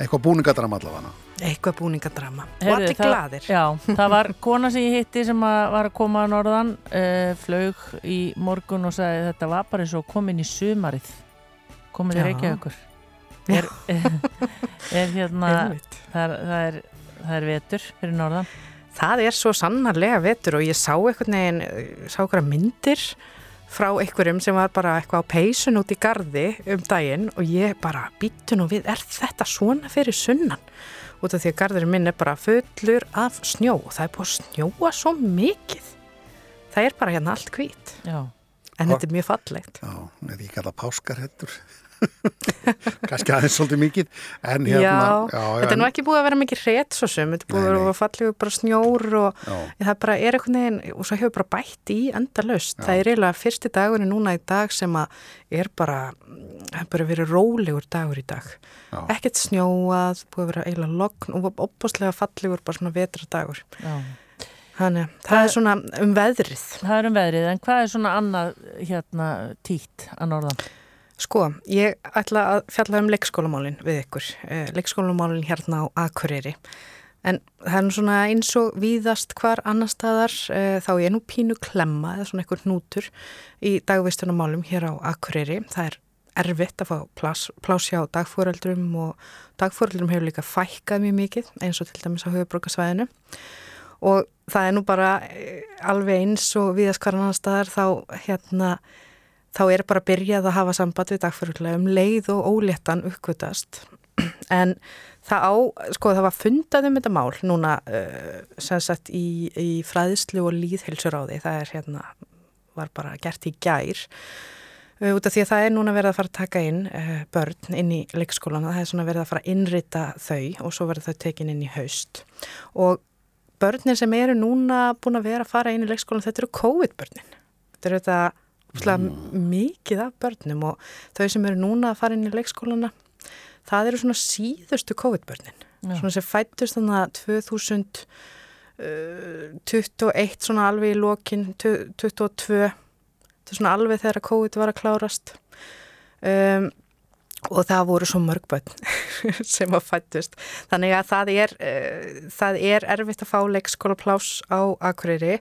eitthvað búningadram allavega. Eitthvað búningadrama. Og allir það- gladir. Já, það var kona sem ég hitti sem að var að koma að norðan uh, flög í morgun og sagði þetta var bara eins og komin í sumarið komin í. Reykjavíkur er, [LAUGHS] er hérna það er, það, er, það er vetur fyrir norðan Það er svo sannarlega vetur og ég sá einhvern veginn, eh, sá einhverja myndir frá einhverjum sem var bara eitthvað á peysun út í gardi um daginn og ég bara býttu nú við, er þetta svona fyrir sunnan? Út af því að gardurinn minn er bara fullur af snjó og það er búið að snjóa svo mikið. Það er bara hérna allt hvít. Já. En þetta er mjög fallegt. Já, eða ég kalla páskarhettur. [LAUGHS] Kannski aðeins svolítið mikið. En Já, hérna, þetta er nú ekki búið að vera mikið rétt svo sem, þetta er búið Nei, að nei. vera fallegu bara snjór og Já. það bara er einhvern veginn og svo hefur bara bætt í endalaust. Það er eiginlega fyrsti dagurinn núna í dag sem að er bara, það er bara verið rólegur dagur í dag. Já. Ekkert snjóað, búið að vera eiginlega logn og opbúslega fallegur bara svona vetradagur. Já. Þannig, það er svona um veðrið. Það er um veðrið, en hvað er svona annað hérna títt að norðan? Sko, ég ætla að fjalla um leikskólamálin við ykkur. Eh, Leikskólamálin hérna á Akureyri. En það er nú svona eins og víðast hvar annar staðar eh, þá er nú pínu klemma eða svona einhver hnútur í dagvistunamálum hér á Akureyri. Það er erfitt að fá plás, plás hjá dagfóreldrum og dagfóreldrum hefur líka fækkað mjög mikið eins og til dæmis á höfubrókasvæðinu og það er nú bara eh, alveg eins og viðast hvar annar staðar þá hérna þá er bara byrjað að hafa samband við dagfyrirlega um leið og óléttan uppkvötast [CLEARS THROAT] en það á, sko það var fundað um þetta mál núna uh, sem sagt í, í fræðislu og líðhilsuráði, það er hérna var bara gert í gær. Uh, út af því að það er núna verið að fara að taka inn uh, börn inn í leikskólan það er svona verið að fara að innrita þau og svo verið þau tekin inn í haust. Og börnin sem eru núna búin að vera að fara inn í leikskólan þetta eru COVID-börnin. Þetta eru þetta mm. mikið af börnum og þau sem eru núna að fara inn í leikskólana það eru svona síðustu COVID-börnin. Svona sem fættust þannig að 2021 svona alveg í lokin 22 þetta er svona alveg þegar COVID var að klárast. Um, og það voru svo mörg börn [LAUGHS] sem að fættust þannig að það er, uh, það er erfitt að fá leikskólaplás á Akureyri.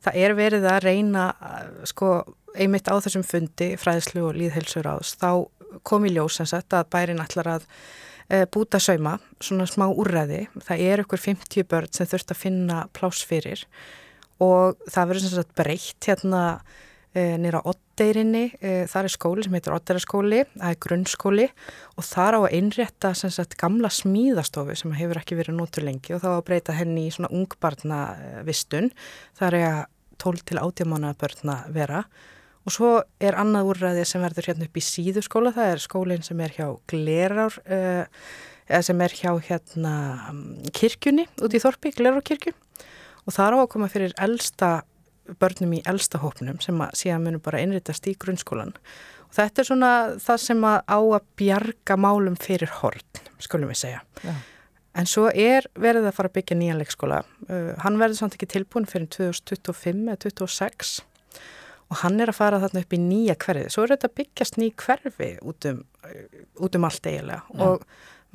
Það er verið að reyna uh, sko einmitt á þessum fundi fræðslu og líðheilsur áðs þá kom í ljós að bærin ætlar að uh, búta sauma svona smá úrræði. Það er ykkur 50 börn sem þurft að finna plás fyrir og það verður sagt breytt hérna nýra Oddeirinni, það er skóli sem heitir Oddeiraskóli, það er grunnskóli og þar á að einrétta sagt gamla smíðastofu sem hefur ekki verið nótur lengi og þá að breyta henni í svona ungbarnavistun, það er að 12 til 18 mánuða börn að vera og svo er annað úrræði sem verður hérna upp í síðuskóla, það er skólinn sem er hjá Glerár, eða sem er hjá hérna kirkjunni út í Þorpi, Glerárkirkju og það er á að koma fyrir elsta börnum í elsta hópnum sem að síðan munum bara innritast í grunnskólan og þetta er svona það sem að á að bjarga málum fyrir horn, skulum við segja. Já. En svo er verið að fara að byggja nýjan leikskóla. Uh, hann verður samt ekki tilbúin fyrir 2025 eða 2026 og hann er að fara þarna upp í nýja hverfi. Svo er þetta byggjast ný hverfi út um, út um allt eiginlega Já. og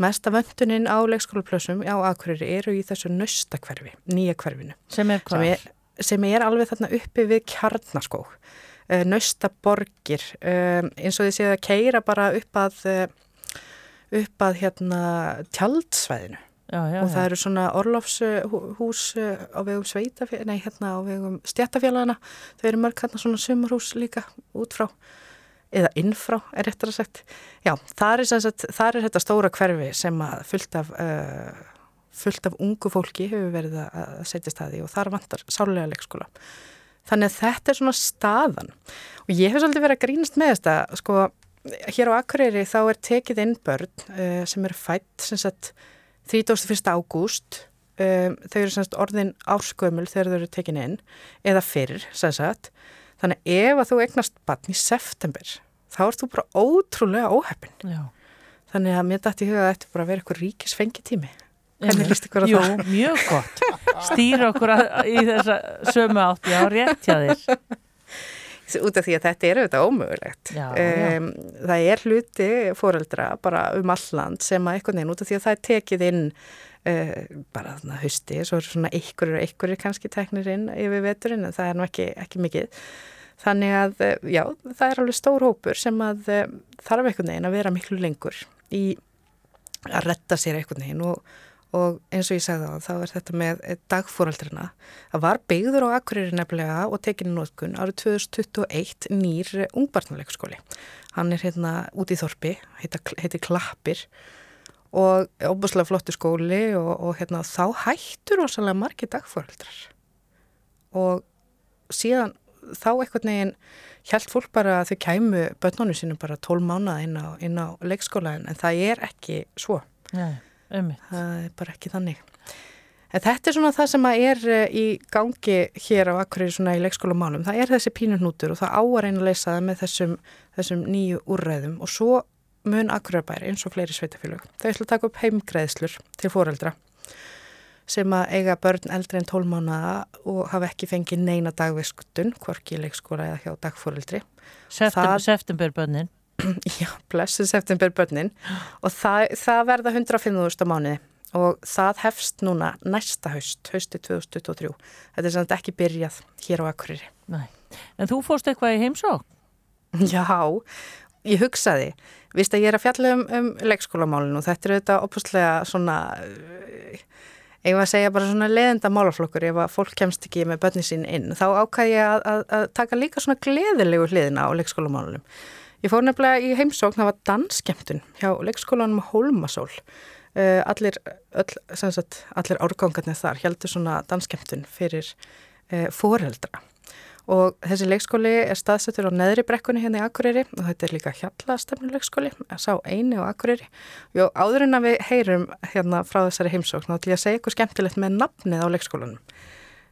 mesta vönduninn á leikskólaplössum á Akureyri eru í þessu nösta hverfi, nýja hverfinu. Sem er hvað? Sem er, sem er alveg þarna uppi við kjarnaskók. Uh, nösta borgir, um, eins og þið séu að keira bara upp að, uh, upp að hérna tjaldsvæðinu. Já, já, og það eru svona orlofshús á vegum sveitafélagana, nei hérna á vegum stjættafélagana, þau eru mörg hérna svona sumarhús líka út frá eða innfrá er réttar að sagt. Já, það er, sagt, það er þetta stóra hverfi sem að fullt af uh, fullt af ungu fólki hefur verið að setja staði og þar vantar sálega leikskóla. Þannig að þetta er svona staðan. Og ég hef svolítið verið að grínast með þetta sko, hér á Akureyri þá er tekið inn börn uh, sem eru fætt sem sagt 31. ágúst um, þau eru semst orðin árskömmul þegar þau eru tekin inn eða fyrr sem sagt þannig ef að þú eignast batn í september þá ert þú bara ótrúlega óheppin. Já. Þannig að mér dætti í huga að þetta bara vera eitthvað ríkis fengitími. Hvernig líst ykkur á Jú, það? mjög gott. Stýra okkur að, í þessa sömu átt, já, rétt hjá þér. [LAUGHS] Út af því að þetta er auðvitað ómögulegt. Já, já. Um, það er hluti fóreldra bara um alland sem að einhvern veginn út af því að það er tekið inn uh, bara þarna hausti, svo er svona einhverjur og einhverjur kannski teknir inn yfir veturinn en það er nú ekki, ekki mikið. Þannig að, eh, já, það er alveg stór hópur sem að uh, þarf einhvern veginn að vera miklu lengur í að retta sér einhvern veginn og, og eins og ég sagði á þá er þetta með eh, dagfóraldrina. Það var byggður á Akureyri nefnilega og tekinu nótkun árið 2021 nýr ungbarnaleikskóli. Hann er hérna út í Þorpi, heitir Klappir og óbúslega flottu skóli og, og hérna þá hættur ósalega margi dagfóraldrar og síðan þá eitthvað neginn hjælt fólk bara að þau kæmu börnunum sínum bara 12 mánuða inn á, á leikskólaðin en það er ekki svo. Nei, ummitt. Það er bara ekki þannig. En þetta er svona það sem að er eh, í gangi hér á Akureyri svona í leikskólamálum. Það er þessi pínurnútur og það á að reyna að leysa það með þessum, þessum nýju úrræðum og svo mun Akureyrabær eins og fleiri sveitafélög. Þau ætla að taka upp heimgreðslur til foreldra sem að eiga börn eldri en 12 mánuða og hafa ekki fengið neina dagviskutun, hvorki leikskóla eða hjá dagforeldri. September, Það- september bönnin. [CLEARS THROAT] Já, blessu september börnin og það, það verða 105.000 á mánuði og það hefst núna næsta haust, hausti 2023. Þetta er samt ekki byrjað hér á Akureyri. Nei. En þú fórst eitthvað í heimsók? Já, ég hugsaði, vist að ég er að fjalla um, um leikskólamálinu og þetta er auðvitað opuslega svona, ég var að segja bara svona leðenda málaflokkur ef að fólk kemst ekki með börni sín inn. Þá ákvæði ég að, að, að taka líka svona gleðilegu hliðina á leikskólamálunum. Ég fór nefnilega í heimsókn, það var danskemtun hjá leikskólanum Hólmasól. Uh, allir, öll, sagt, allir árgangarnir þar heldur svona danskemtun fyrir uh, foreldra. Og þessi leikskóli er staðsettur á neðri brekkunni hérna í Akureyri og þetta er líka hjallastefnuleikskóli, sá eini á Akureyri. Og áður en að við heyrum hérna frá þessari heimsókn ætlum ég að segja eitthvað skemmtilegt með nafnið á leikskólanum.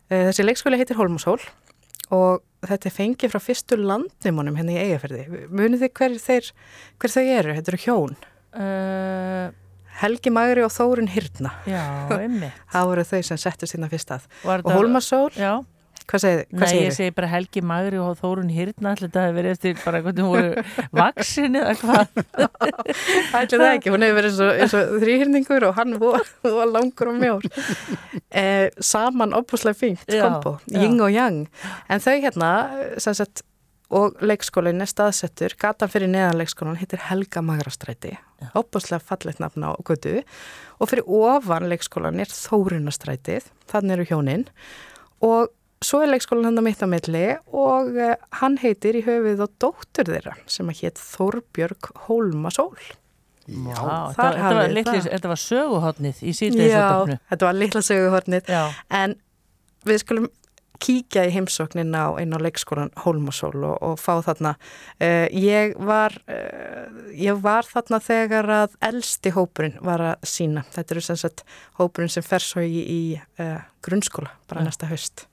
Uh, þessi leikskóli heitir Hólmasól og þetta er fengið frá fyrstu landnimunum hérna í Eigaferði. Munið þið hver, þeir, hver þau eru? Þetta eru hjón. Uh, Helgi Magri og Þórun Hyrna. já, [LAUGHS] ummitt. Það voru þau sem settust hérna fyrst að. Var Og Hólmasól, Já. Hvað segir Nei, hvað segir ég segi bara Helgi Magri og Þórun Hyrna allir þetta hefur verið eftir bara hvernig hún voru vaksin eða hvað? [LAUGHS] Ætli það ekki, hún hefur verið og, eins og þrýhyrningur og hann var, var langur og mjór. Eh, saman opuslega Já, kombo, ying og yang. En þau hérna, sem sagt, og leikskólinn er staðsettur, gatan fyrir neðan leikskólan heitir Helga Magrastræti, opuslega fallegt nafn á götu. Og fyrir ofan leikskólan er Þórunastrætið, þannig eru hjóninn og Svo er leikskólan hann á mitt á milli og uh, hann heitir í höfuð á dóttur þeirra sem að hétt Þórbjörg Hólmasól. Já, þar þetta, var litli, þetta var söguhotnið í Já, síðdeisvotafnu þetta var litla söguhornið. Já, en við skulum kíkja í heimsóknin á, inn á leikskólan Hólmasól og, og fá þarna uh, ég var uh, ég var þarna þegar að elsti hópurinn var að sína þetta eru sem sagt hópurinn sem fer svo í, í uh, grunnskóla bara Já. næsta haust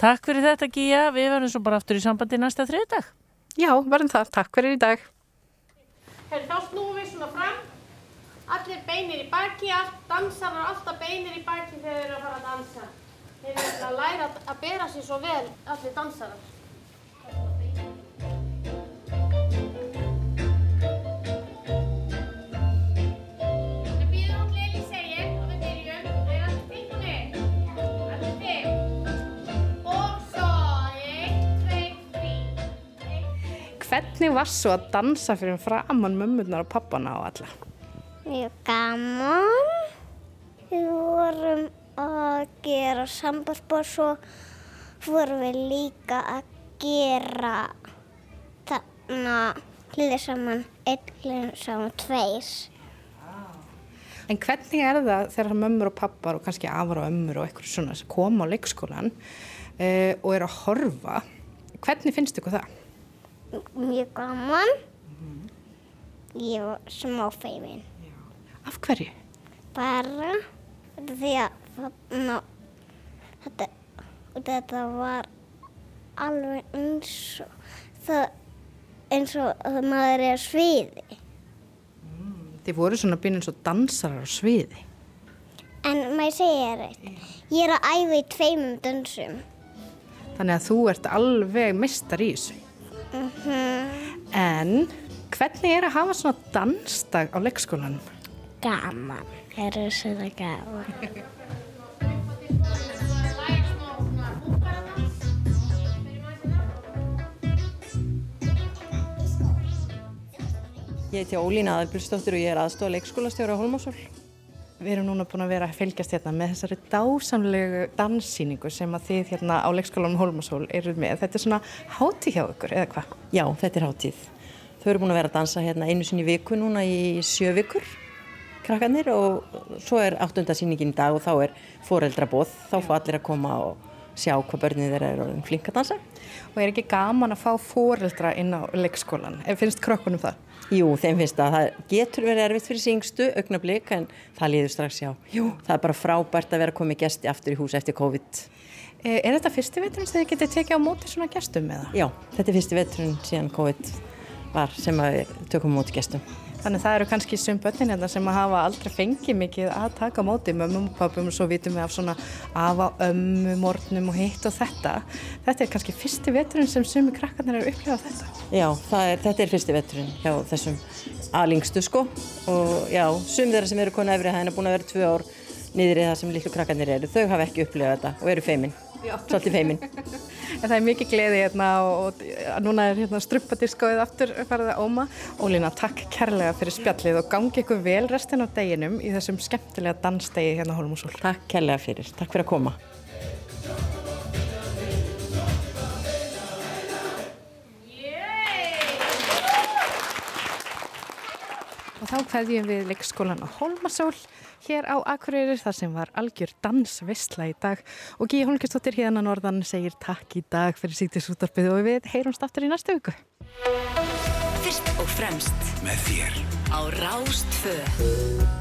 takk fyrir þetta Gíja, við verðum svo bara aftur í sambandi næsta þriðdag Já, verðum það, takk fyrir í dag Herri, þá snúum við svona fram. Allir beinir í baki, allt dansarar og alltaf beinir í baki þegar þeir eru að fara að dansa. Þeir eru að læra að- að bera sér svo vel, allir dansarar. Hvernig var svo að dansa fyrir framann mömmurnar og pappana og alla? Mjög gaman. Við vorum að gera sambandsbór svo vorum við líka að gera þarna hlýðir saman einn hlýðir saman tveir. En hvernig er það þegar mömmur og pappar og kannski afar og ömmur og eitthvað svona sem koma á leikskólan uh, og eru að horfa, hvernig finnst ykkur það? Mjög gaman. Ég var smá feimin. Af hverju? Bara því að þarna, þetta, þetta var alveg eins og það eins og að maður er á sviði. Þið voru svona býnum svo dansarar á sviði. En maður segir eitt, ég er að æfa í tveimum dansum. Þannig að þú ert alveg mistar í þessu. En hvernig er að hafa svona dansdag á leikskólanum? Gaman, það er svona gaman. Ég heiti Ólína Aðalbjörnsdóttir og ég er aðstofa leikskólastjóra á Holmásól. Við erum núna búin að vera að fylgjast hérna með þessari dásamlegu danssýningu sem að þið hérna á leikskólanum Holmasól eruð með. Þetta er svona hátíð hjá ykkur, eða hvað? Já, þetta er hátíð. Þau eru búin að vera að dansa hérna einu sinni viku núna í sjö vikur, krakkarnir, og svo er áttundasýningin í dag og þá er foreldrabóð. Þá fá allir að koma og sjá hvað börnið þeirra er orðin flink að dansa. Og er ekki gaman að fá foreldra inn á leikskólan? Finnst krökkunum það? Jú, þeim finnst að það getur verið erfitt fyrir síngstu augnablík en það líður strax já. Jú. Það er bara frábært að vera komið gesti aftur í hús eftir COVID. Eh, Er þetta fyrsti veturinn sem þið getið tekið á móti svona gestum eða? Já, þetta er fyrsti veturinn síðan COVID var sem við tökum móti gestum. Þannig að það eru kannski sum börnin hérna sem hafa aldrei fengið mikið að taka móti mömmum og pappum og svo vitum við af svona afa, ömmu, morgnum og hitt og þetta. Þetta er kannski fyrsti veturinn sem sumi krakkarnir eru upplifað þetta. Já, er, þetta er fyrsti veturinn hjá þessum alingstu sko og já, sum þeirra sem eru konu efri hæðina búin að vera tvö ár niður í það sem litlu krakkarnir eru, þau hafa ekki upplifað þetta og eru feimin, svolítið feimin. En það er mikið gleði hérna og, og núna er hérna struppadiskóið aftur farið að óma. Ólína, takk kærlega fyrir spjallið og gangi ykkur vel restin af deginum í þessum skemmtilega dansdegi hérna á Hólmúsól. Takk kærlega fyrir, takk fyrir að koma. Og þá kveðjum við leikskólan á Hólmasól hér á Akureyri þar sem var algjör dansvistla í dag og Gíja Holmgjörnsdóttir hérna norðan segir takk í dag fyrir sítið sútarpið og við heyrumst aftur í næstu viku. Fyrst og fremst Með þér. á Rástfö.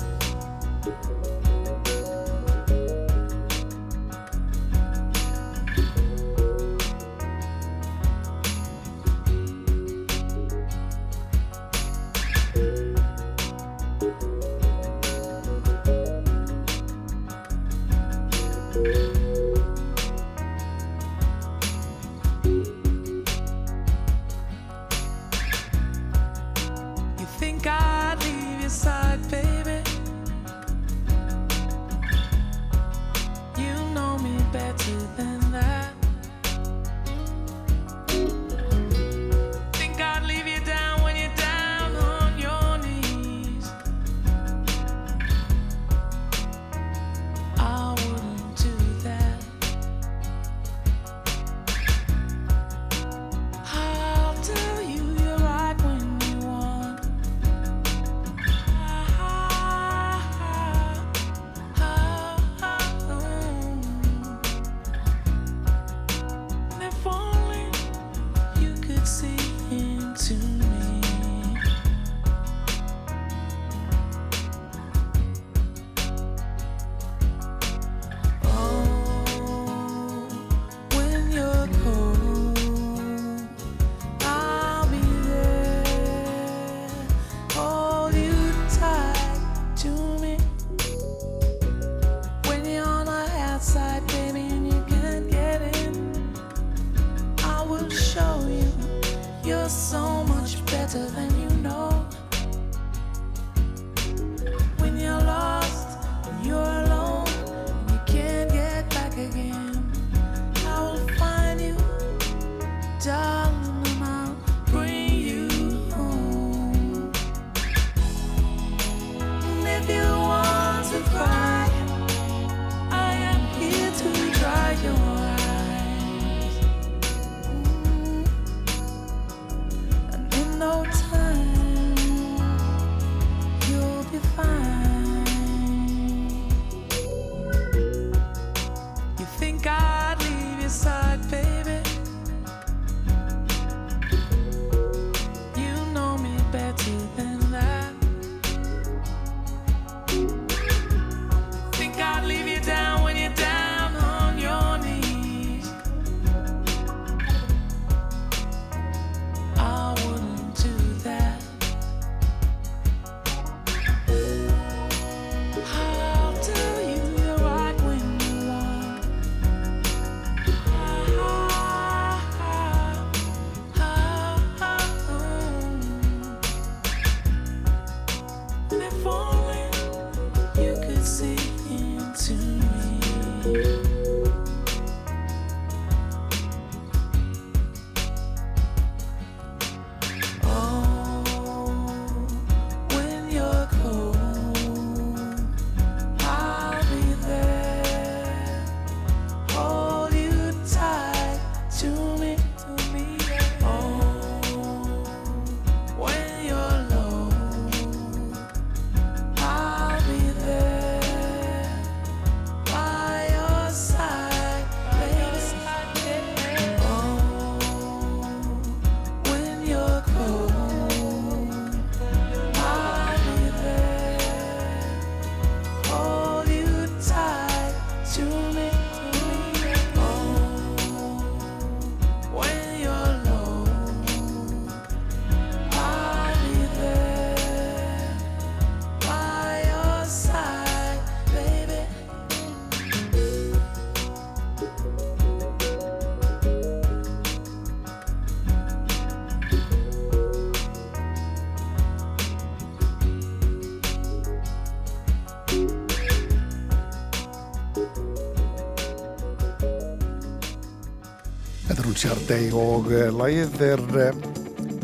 Sjárdei og uh, lagið er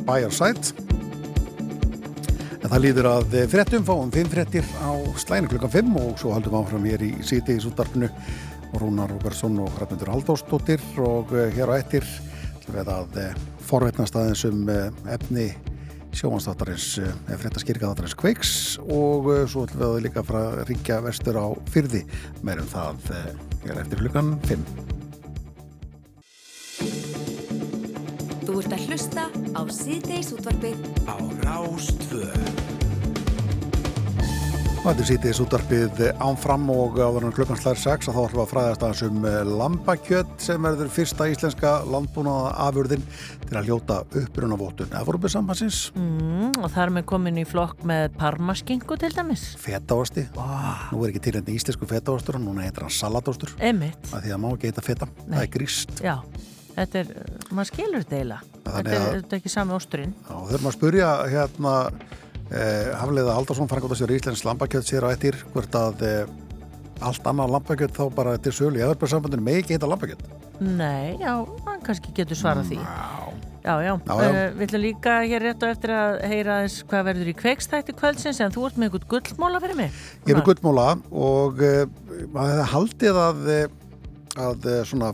Your Side en það líður að uh, fréttum fáum fimm fréttir á slæðinu klukkan 5 og svo haldum við áfram hér í síti í súttarpinu Rúnar Róbersson og Hrafnundur Haldósdóttir og hér á ettir við að forvetnast aðeins um efni sjómanstáttarins eða fréttaskýrikaðáttarins Kveiks og svo ætlum við að líka fara að ringja vestur á fyrði meirum það hér eftir klukkan 5 að hlusta á síðdeis útvarpið á Rástvöð. Og Þetta er sítið útvarpið ánfram og áður en klukkan slæðir 6 að þá ætlum við að fræðast aðeins um lambakjött sem verður fyrsta íslenska landbúnaða afurðin til að hljóta upprunavottun Evropið samhansins, Mm, og þar með komin í flokk með parmaskingu til dæmis. fetaosti Nú er ekki til enn íslensku fetaostur núna heitir hann salatostur Emitt. að því að má ekki heita feta, það er gríst Já, þetta er, maður skilur þetta eiginlega. Þetta er, þetta er ekki sami osturinn. Já, þurfum að spurja hérna eh, Hafliða Haldarsson frangóttastjóri Íslands lambakjött sér á ettir hvort að eh, allt annað lambakjött þá bara til sölu í Evropasambandinu með ekki heita lambakjött Nei, já, hann kannski getur svarað því. Já, já. Já, já. Uh, við ætlum líka hér rétt og eftir að heyra aðeins hvað verður í kveikstætti kvöldsins en þú ert með einhvern gullmóla fyrir mig. Ég er með gullmóla og uh, haldið að, eh, að svona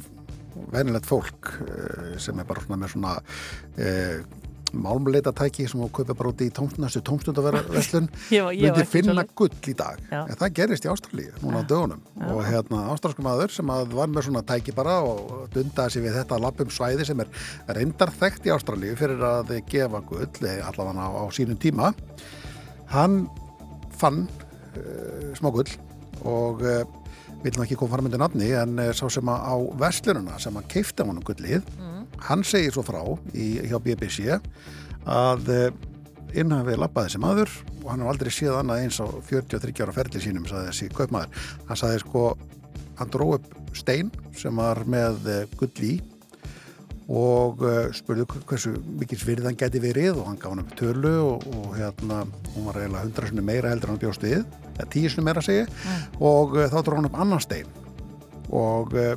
venilegt fólk uh, sem er bara svona með svona uh, málmleitatæki sem þú kaupir bara út í tómstundastu [LAUGHS] var myndi finna svoleiðis. gull í dag. Já. en það gerist í Ástralíu núna á dögunum. Og hérna ástralsku maður sem var með svona tæki bara og dundaði sig við þetta lappum svæði sem er reyndar þekkt í Ástralíu fyrir að gefa gull eh, allavega á, á sínum tíma. Hann fann uh, smá gull og uh, vil nú ekki koma fram undir nafni en uh, sá sem að á verslununa sem að keifta honum gullið hann segir svo frá í, hjá BBC að uh, innan við lappaði þessi maður og hann har aldrei séð annað eins á 43 ára ferli sínum sagði þessi kaupmaður. Hann sagði sko, hann dró upp stein sem var með uh, gull í og spurði hversu mikil virðan geti verið og hann gaf hann upp tölu og, og hérna, hún var eiginlega hundra sinni meira heldur en hann bjóst við, eða tíu sinni meira segi og uh, þá dró hann upp annan stein og uh,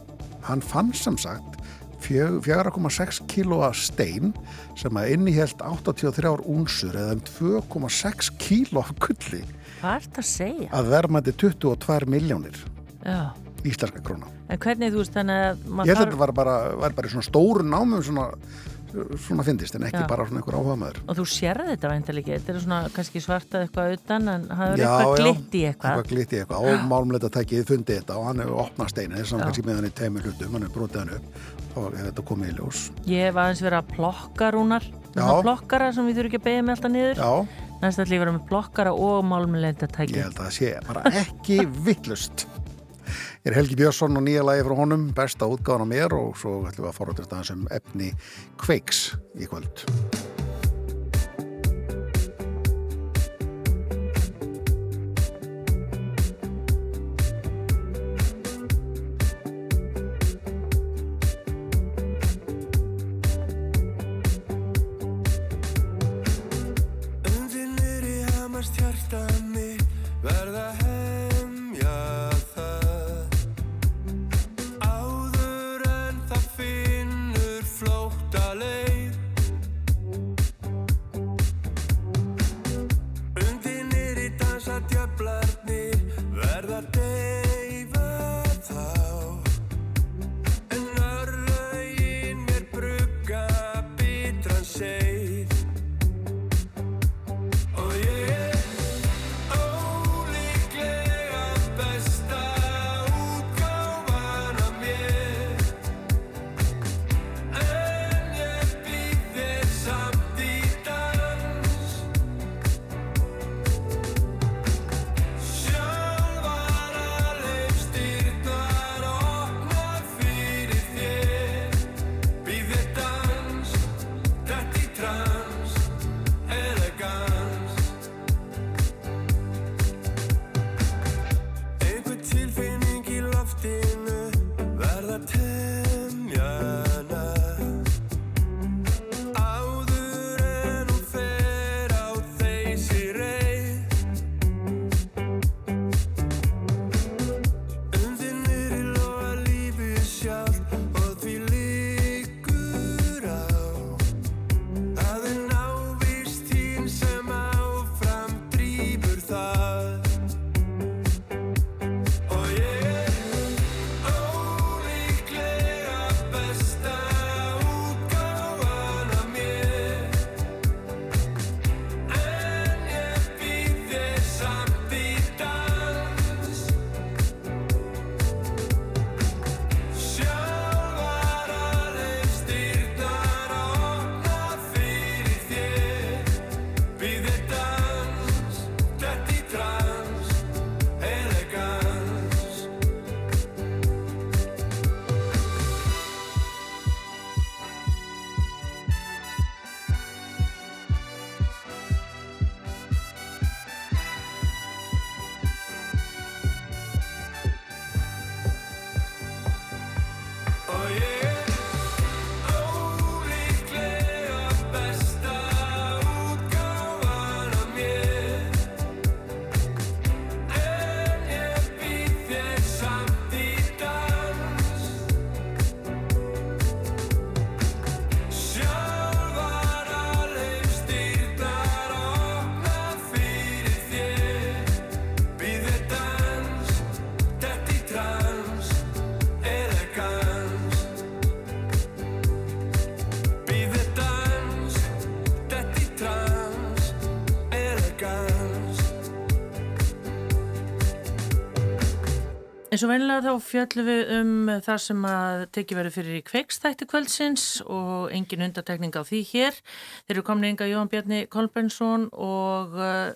hann fann sem sagt fjö- 4,6 kílóa stein sem að innihjælt 83 únsur eða um 2,6 kíló af ert að segja? að verðmætti 22 miljónir Já. íslenska króna. En hvernig þú veist þannig að Ég held að þetta var bara, var bara í svona stóru námum svona, svona fyndist en ekki Já. bara svona einhver áhuga maður. Og þú sérði þetta væntalega ekki, þetta er svona kannski svartað eitthvað utan en það er eitthvað glitt í eitthvað. Eitthvað glitt í eitthvað og málumleita tækið fundið þetta og hann hefur opnað steinu þess að hann kannski með hann í teimur hlutum, hann hefur brotið hann upp og þetta komið í ljós. Ég hef aðeins verið að plokka rúnar, plokkara sem við þurfum ekki að beigja með alltaf niður. Já, Næst ætlum ég að vera með plokkara og málmleita tæki. Ég er Helgi Björnsson og nýja lagi frá honum, besta útgáðan á mér og svo ætlum við að forrættast aðeins um efni kveiks í kvöld. Eins og vennilega þá fjöllum við um það sem að tekið verið fyrir í kveikstætti kvöldsins og engin undatekning á því hér. Þeir eru komin ynga Jóhann Bjarni Kolbensson og uh,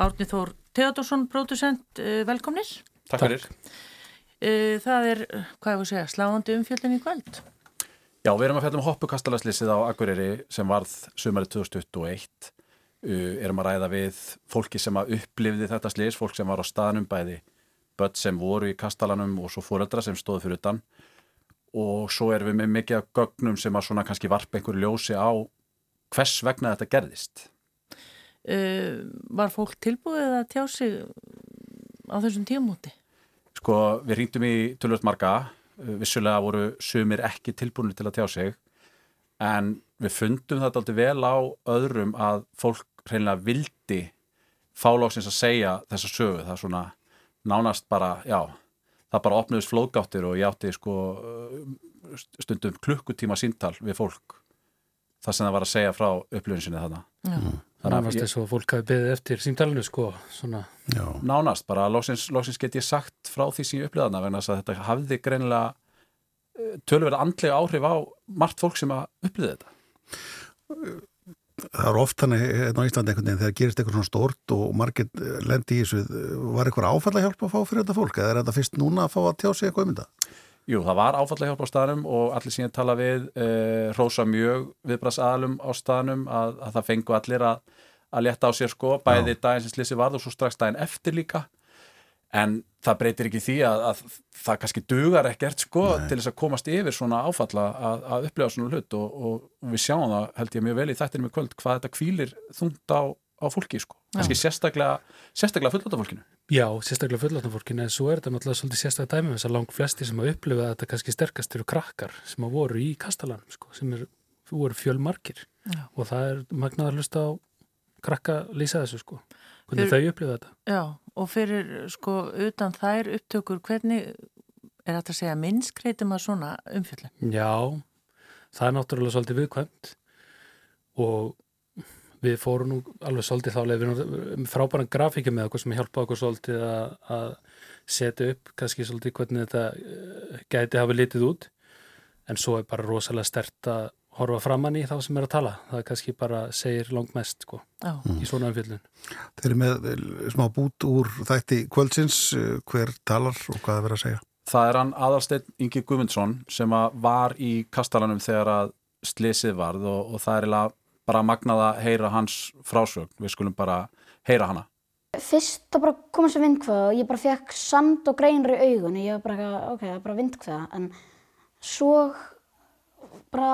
Árni Þór Theodorsson, pródusent, uh, velkomnir. Takk fyrir. Uh, það er, hvað ég voru að segja, sláandi umfjöllin í kvöld. Já, við erum að fjalla um hoppukastalaslýsið á Akureyri sem varð sumarið 2021. Uh, erum að ræða við fólki sem að upplifði þetta slýs, fólk sem var á staðnum bæði börn sem voru í kastalanum og svo fóreldra sem stóðu fyrir utan og svo erum við með mikið af gögnum sem að svona kannski varpa einhverju ljósi á hvers vegna þetta gerðist. Uh, var fólk tilbúið að tjá sig á þessum tíumóti? Sko, við ringdum í tölvöld marga, uh, vissulega voru sumir ekki tilbúinir til að tjá sig en við fundum þetta aldrei vel á öðrum að fólk reynilega vildi fálóksins að segja þessa sögu, það er svona nánast bara, já, það bara opnuðist flóðgáttir og ég átti sko stundum klukkutíma síntal við fólk. Það sem það var að segja frá upplifin sinni þarna mm. Nánast þess að fólk hafi beðið eftir símtalinu sko svona. Nánast, bara lóksins, lóksins get ég sagt frá því sem ég upplifaðna vegna þess að þetta hafði greinilega tölverða andlega áhrif á margt fólk sem að upplifa þetta það er oft þannig hérna á Íslandi einhvern veginn þegar gerist eitthvað svona stort og margir lendi í þessu var eitthvað áfalla hjálp að fá fyrir þetta fólk eða er þetta fyrst núna að fá að tjá sig eitthvað um þetta? Jú, það var áfalla hjálp á staðnum og allir síðan tala við eh, rósa mjög viðbrasaðalum á staðnum að, að það fengu allir að, að leta á sér sko, bæði daginn sem slissi varð og svo strax daginn eftir líka en það breytir ekki því að, að það kannski dugar ekkert sko Nei. til þess að komast yfir svona áfalla að, að upplifa svona hlut og, og við sjáum það held ég mjög vel í þættinum í kvöld hvað þetta kvílir þungt á, á fólki sko. Kannski sérstaklega, sérstaklega fullotafólkinu Já, sérstaklega fullotafólkinu en svo er þetta náttúrulega svolítið sérstaklega dæmi þess að langt flesti sem að upplifa þetta kannski sterkast eru krakkar sem að voru í kastalanum sko sem er, voru fjölmarkir Já. og það er magnaðar hlusta á krakka lýsa þessu sko hvernig Fyr, þau upplifa þetta Já, og fyrir sko utan þær upptökur hvernig er þetta að segja minnskreitum að svona umfjöldin? Já, það er náttúrulega svolítið viðkvæmt og við fórum nú alveg svolítið þá við frábæran grafíkja með okkur sem hjálpa okkur svolítið að, að setja upp kannski svolítið hvernig þetta eh, gæti hafa litið út en svo er bara rosalega stert að horfa framann í þá sem er að tala. Það er kannski bara segir langt mest sko, mm. í svona umfjöldun Þeir eru með eh, smá bút úr þætti kvöldsins, eh, hver talar og hvað er verið að segja? Það er hann aðalsteinn Ingi Gumundsson sem var í kastalanum þegar að slesið varð og, og það er bara magnað að heyra hans frásögn, við skulum bara heyra hana. Fyrst það bara komið sem vindkvæða og ég bara fekk sand og greinri í augun ég var bara, ok, það er bara vindkvæða en svo bara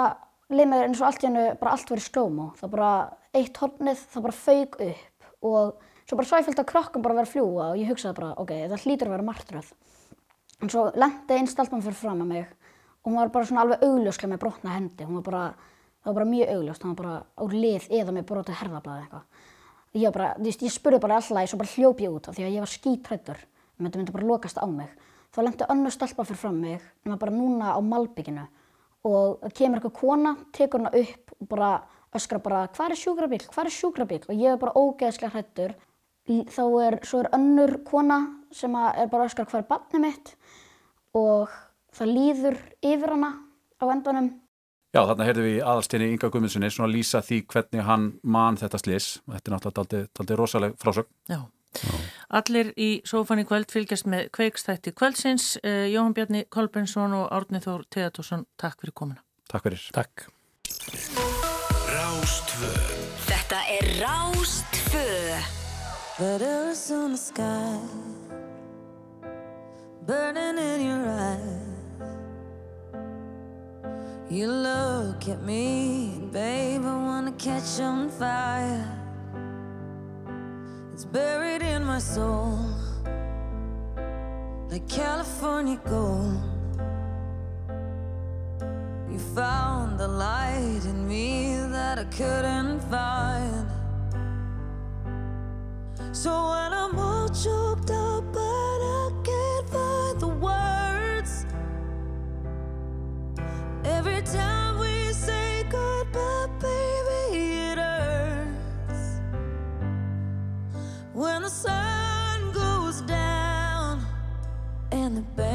leið mér eins og allt í hennu bara allt verið slómo. Það bara eitt hornið, það bara fauk upp og svo bara svæfjöld að krokkum bara verið að fljúa og ég hugsaði bara, ok, það hlýtur að vera martröð. En svo lendi einn stelpann fyrir fram að mig og hún var bara svona alveg augljóslega með brotna hendi. Hún var bara, það var bara mjög augljóst, hún var bara á lið eða með brotið herðablaði eitthvað. Ég, bara, ég, ég spurði bara alltaf og svo bara hljóp ég út af því að ég var skítrættur. Þetta myndi bara lokast á mig. Þá lendi önnu stelpann fyrir fram mig, en bara núna á malbygginu og kemur eitthvað kona, tekur hana upp og bara öskra bara hvað er sjúkrabíl, hvað er sjúkrabíl og ég er bara ógeðslega hrættur þá er, svo er önnur kona sem er bara öskra hvað er barnið mitt? Og það líður yfir hana á endanum. Já, þarna heyrðum við aðalstinni Inga Guðmundssoni svona lýsa því hvernig hann man þetta slis, þetta er náttúrulega aldrei rosaleg frásögn. Já Allir í sófan í kvöld fylgjast með kveikstætti kvöldsins. Uh, Jóhann Bjarni Kolbensson og Árni Þór Teatursson, takk fyrir komuna. Takk fyrir. Takk. Þetta er Rástvö Letters on the sky Burning in your eyes You look at me Babe, I wanna catch on fire It's buried in my soul like California gold. You found the light in me that I couldn't find. So when I'm all choked up, but I can't find the words. Every time the sun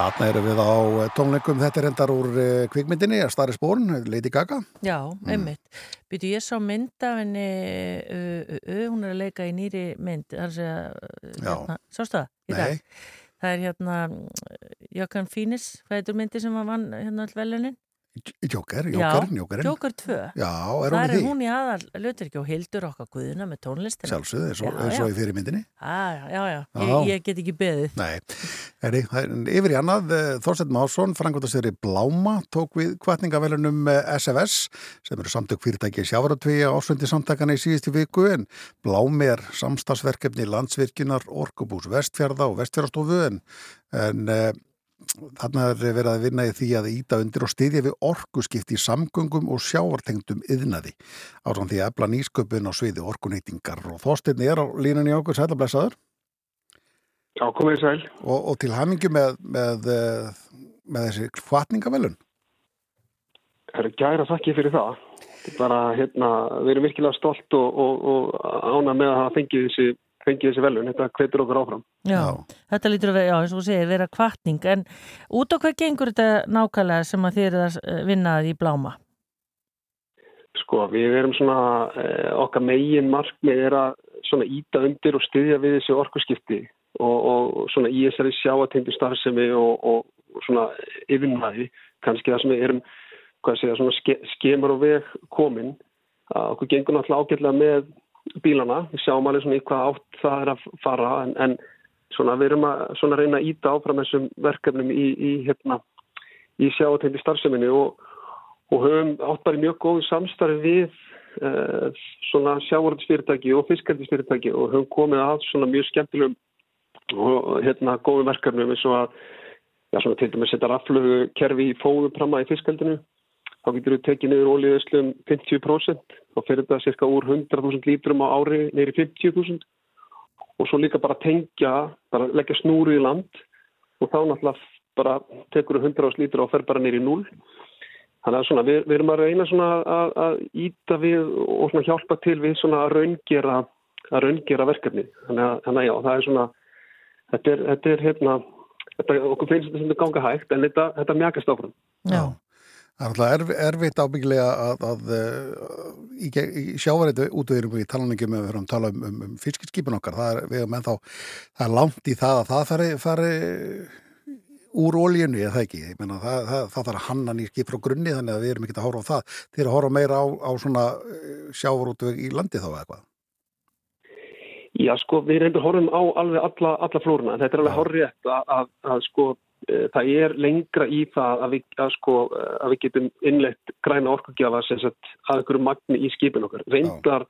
Þarna erum við á eh, tónleikum, þetta er endar úr eh, kvikmyndinni, Stari Spórn, Lady Gaga. Já, einmitt. Býtu, ég sá mynd af henni, uh, uh, uh, hún er að leika í nýri mynd, það er að hérna, sástu það í Nei. dag? Það er hérna, Jökkan Fínis, hvað heitur myndi sem að vann hérna all Já, Jokerinn, Jokerinn. Joker 2. Já, er því? hún í aðal, lötur ekki og hildur okkar guðuna með tónlistina. Sjálfsögðu, eins og, Já, eins og í fyrirmyndinni. Já, já, já. Ég, ég get ekki beðið. Nei, Heri, það er yfir í annað, eh, Þorsteinn Másson, frangvöldastjóri Bláma, tók við kvartningavelunum SFS, sem eru samtök fyrirtæki sjávaratví á ásvendi samtakana í síðustu viku, en Blámi er samstagsverkefni landsvirkjunar, Orkubús Vestfjörða og Vestfjörðastofu, en, en eh, þarna er verið að vinna í því að íta undir og styðja við orkuskipti í samgöngum og sjávartengdum yðnaði, ásamt því að efla nýsköpun á sviði orkuneytingar og Þorsteinn er á línunni okkur, sæla blessaður. Já, komið sæl. Og, og til hamingju með, með, eh, með þessi kvartningavelun. Það er gæra þakki fyrir það. Bara, hérna, við erum virkilega stolt og, og, og ána með að hafa fengið þessi, fengið þessi velun. Þetta hvetur okkur áfram. Já, þetta lítur að vera, já, eins og þú segir, vera kvartning, en út á hvað gengur þetta nákvæmlega sem að þið eru að eh, vinna að í bláma? Sko, við erum svona, eh, okkar megin markmið er að svona íta undir og styðja við þessi orkuskipti og, og svona í þessari sjáatengu starfsemi og, og, svona yfirnæði, kannski það sem við erum, hvað segja, svona ske, skemur og veg komin. Að okkur gengur náttúrulega ágætlega með bílana, við sjáum alveg svona í hvað átt það er að fara, en, en svona við erum að svona reyna að íta áfram þessum verkefnum í, í hérna, í sjáatengu starfseminni og og höfum átt bara mjög góðu samstarfi við uh, svona sjávarðsfyrirtæki og fiskaldisfyrirtæki og höfum komið að svona mjög skemmtilegum og hérna góðum verkefnum eins og að já, svona til dæmis setja raflugu kerfi í fóðupramma í fiskaldinu þá getur við tekið niður ólíðuslum 50% og fyrir þetta cirka úr 100.000 lítrum á ári neyri 50.000 og svo líka bara tengja, bara leggja snúru í land og þá náttúrulega bara tekur við 100.000 lítur og fer bara neyri 0 Þannig að svona, við, við erum að reyna svona að, að íta við og svona hjálpa til við svona að raungera að raungera verkefni. Þannig að, þannig að já, það er svona, þetta er, þetta er hérna, þetta, okkur finnst þetta sem þetta ganga hægt en þetta, þetta mjagast áfram. Já. Það er alltaf erf, erfitt ábyggilega að, að, að í, ge- í sjávareitu útöðurum við talan ekki um að við höfum að tala um, um, um fiskirskipin okkar. Það er, ennþá, það er langt í það að það fari, fari úr ólíunni eða það ekki. Meina, það, það, það þarf að hanna nýr skip frá grunni þannig að við erum ekki að horfa á það. Þeir eru að horfa meira á, á svona sjávarútveg í landi þá eða eitthvað. Já, sko, við reyndur horfum á alveg alla, alla flóruna. Þetta er alveg horrið að, að, að sko, það er lengra í það að við, að, sko, e, að við getum innlegt græna orkugjafa að einhverju magni í skipin okkar. Reyndar,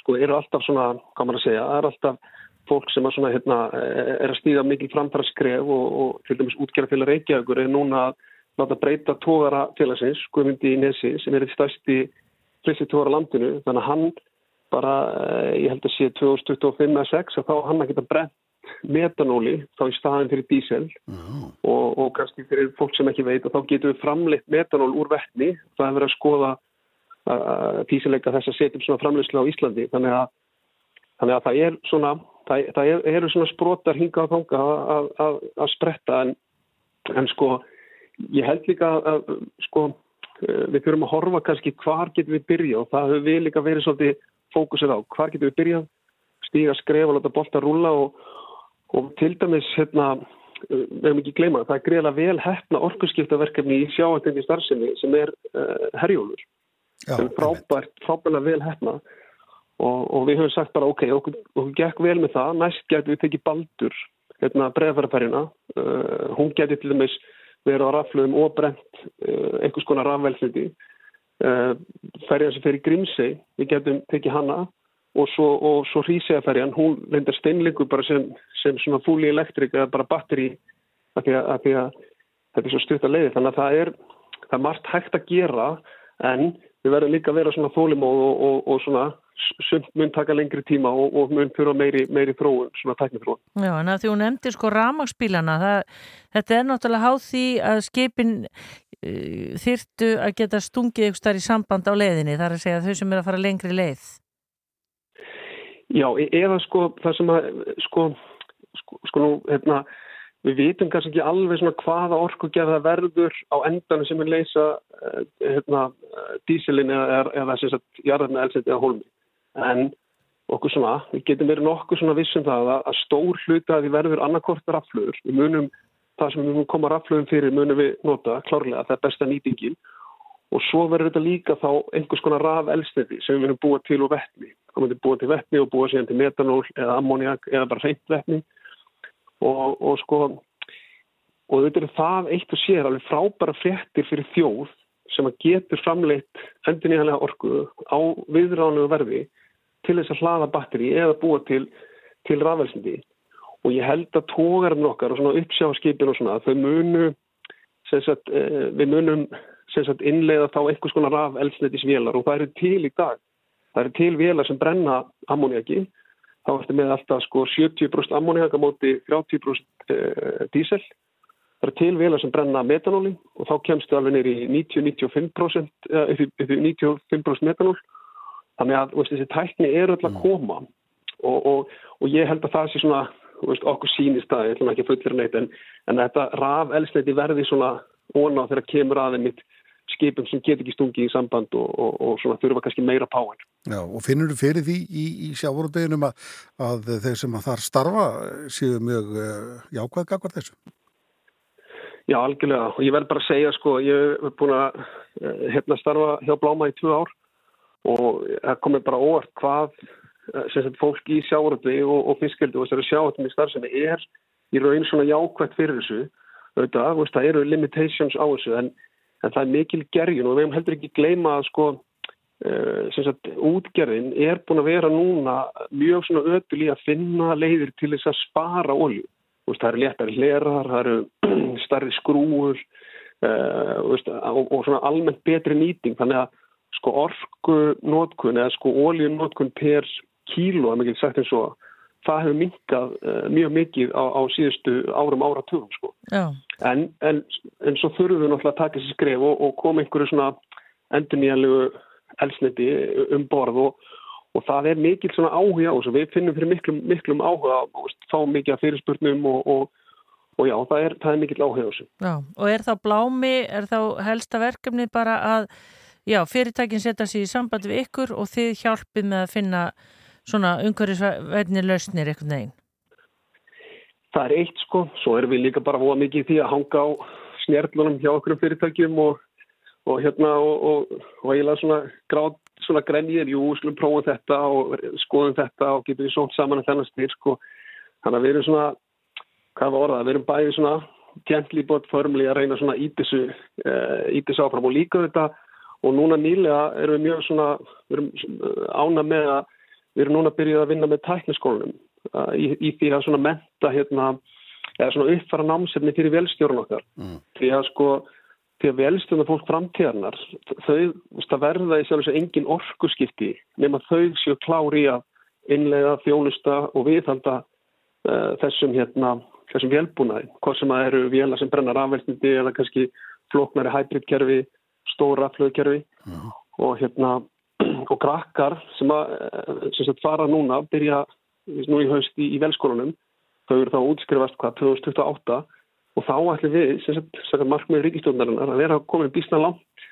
sko, eru alltaf svona, hvað maður að segja, er alltaf fólk sem að svona, hérna, e, er að stíga mikil framfæra skref og, og til dæmis útgerða til að reykja ykkur er núna að láta breyta tógara félagsins, Guðmundi í Nesi, sem er eitt stærsti flissi tógara landinu, þannig að hann bara, eh, ég held að sé 2025 eða 6 að þá hann að geta brent metanóli þá í staðin fyrir dísel. Og, og kannski fyrir fólk sem ekki veit og þá getum við framleitt metanól úr vettni það er verið að skoða díselleika þess að setja upp svona framleiðslu á Íslandi. Þannig að, þannig að það er svona það, það er, eru svona sprotar hinga á þanga að, að, að spretta. En, en sko ég held líka að, sko eh, við þurfum að horfa kannski hvar getum við byrja og það hefur við líka verið svolítið fókusið á, hvar getum við byrjað? Stíga skref og láta bolta rúla og, og til dæmis hérna, eh, við hefum ekki gleyma, það er greiðlega vel hefna orkuskiptaverkefni í sjáatendi starfsemi sem er uh, herjólfur. Sem er frábært, frábærlega vel hefna og, og við höfum sagt bara ok, okkur, okkur gekk vel með það. Næst getum við tekið baldur hérna breiðfæraferjuna uh, hún getur til dæmis verið á raflöðum og brent uh, einhvers konar rafveldsniti uh, ferjan sem fer í Grímsey við getum tekið hana og svo, og svo hrísæðaferjan, hún lendar steinlingu bara sem, sem svona fúli elektrik eða bara batteri af því að, að, að þetta er svo stutt að leiði þannig að það er, það er margt hægt að gera en við verðum líka að vera svona þólimóð og, og, og svona sumt mun taka lengri tíma og, mun fyrir meiri, meiri þróun, svona tæknifróun. Já, en að því hún nefndi sko ramagsbílana, þetta er náttúrulega háð því að skipin uh, þyrtu að geta stungið ykkur starf í samband á leiðinni, þar að segja þau sem er að fara lengri leið. Já, e- eða sko það sem að sko, sko, sko nú, hérna, við vitum kannski ekki alveg svona hvaða orkugjað það verður á endanum sem er leysa eh, hérna, dísilin eða, eða sem sagt jarðarna elseti eða hólmi. En okkur svona, við getum verið nokkuð svona vissum það að, að stór hluta að því verður annarkort raflugur. Við munum það sem við munum koma raflugum fyrir munum við nota klárlega, það er besta nýtingin og svo verður þetta líka þá einhvers konar raf elstæti sem við munum búa til úr vettni. Það munum búa til vettni og búa síðan til metanól eða ammoniak eða bara hreint vettni og, og sko og þetta er það eitt og sér alveg frábæra fréttir fyrir þjóð sem að getur framleitt endurníðanlega orku á viðránu verði til þess að hlaða batteri eða búa til, til rafelsindi og ég held að tógarinn okkar og svona uppsjáskipin og svona þau munu sagt, eh, við munum sagt, innleiða þá einhvers konar rafelsnetisvélar og það eru til í dag það eru til vélar sem brenna ammoniaki þá ertu með alltaf sko 70% ammoniak á móti 30% eh, dísel. Það eru til velar sem brenna metanóli og þá kemstu alveg neyri 90-95% eh, 95% metanól. Þannig að veist, þessi tækni eru alltaf að koma og, og, og ég held að það sé svona veist, okkur sínist að, ég ætlum ekki að fullir neitt en, en þetta raf elsleiti verði svona óná þegar kemur aðeins mitt skipum sem get ekki stungið í samband og, og, og svona þurfa kannski meira páin. Já, og finnur þú fyrir því í, í sjávorundeginum að, að þeir sem að þar starfa séu mjög uh, jákvæð gagvar þessu? Já, algjörlega. Og ég verð bara að segja, sko, ég hef búin að uh, hérna starfa hjá Bláma í tvö ár og það komið bara óvart hvað sem sagt fólk í sjávorundegi og, og fiskildi og þessari sjávorundegi starfsemi er í raun svona jákvæð fyrir þessu. Veist, það eru limitations á þessu en en það er mikil gerjun og við hefum heldur ekki gleyma að sko uh, sagt, útgerðin er búin að vera núna mjög svona ötul í að finna leiðir til þess að spara olju. Það eru léttari hlerar, það eru starri skrúur uh, og, og svona almennt betri nýting þannig að sko orku nótkun eða sko olju nótkun per kíló, að mikið sagt eins og það hefur minkað uh, mjög mikið á, á síðustu árum áratugum sko. En, en, en svo þurfum við náttúrulega að taka þessi skref og, og koma einhverju svona endurnýjanlegu elsniti um borð og, og það er mikil svona áhuga á þessu, við finnum fyrir miklum, miklum áhuga og fá mikið af fyrirspurnum og, og, já, það er, það er mikil áhuga á þessu. Já, og er þá blámi, er þá helsta verkefni bara að já, fyrirtækin setja sig í samband við ykkur og þið hjálpið með að finna svona umhverfisverðni lausnir eitthvað neginn? Það er eitt sko, svo erum við líka bara voða mikið í því að hanga á snertlunum hjá okkur um fyrirtækjum og, og hérna og, og, og eiginlega svona gráð, svona grenjir, jú, skulum prófum þetta og skoðum þetta og getum við sónt saman að þennan styr sko. Þannig að við erum svona, hvað var orðað, við erum bæðið svona gently but firmly að reyna svona í þessu, uh, í þessu áfram. Og líka þetta og núna nýlega erum við mjög svona, við erum ána með að við erum núna byrjuð að vinna með tækniskólanum í, í því að svona menta hérna, eða svona uppfara námsefni fyrir velstjórun okkar. Mm. Því að sko, því að velstjórna fólk framtíðarnar, þau, það verða í sjálf þess að engin orkuskipti nema þau séu klári að innlega, þjónusta og viðhalda uh, þessum hérna, þessum velbúnaði, hvað sem að eru vela sem brennar afveltindi eða kannski floknari hybridkerfi, stóra flöðkerfi og hérna [CLEARS THROAT] og krakkar sem að eh, sem sagt, fara núna, byrja nú í haust í, í velskólanum. Þau eru þá útskrifast hvað 2028 og þá ætlum við, sem sagt, sagt markmiður ríkistjóðnarinnar að vera að koma bísna langt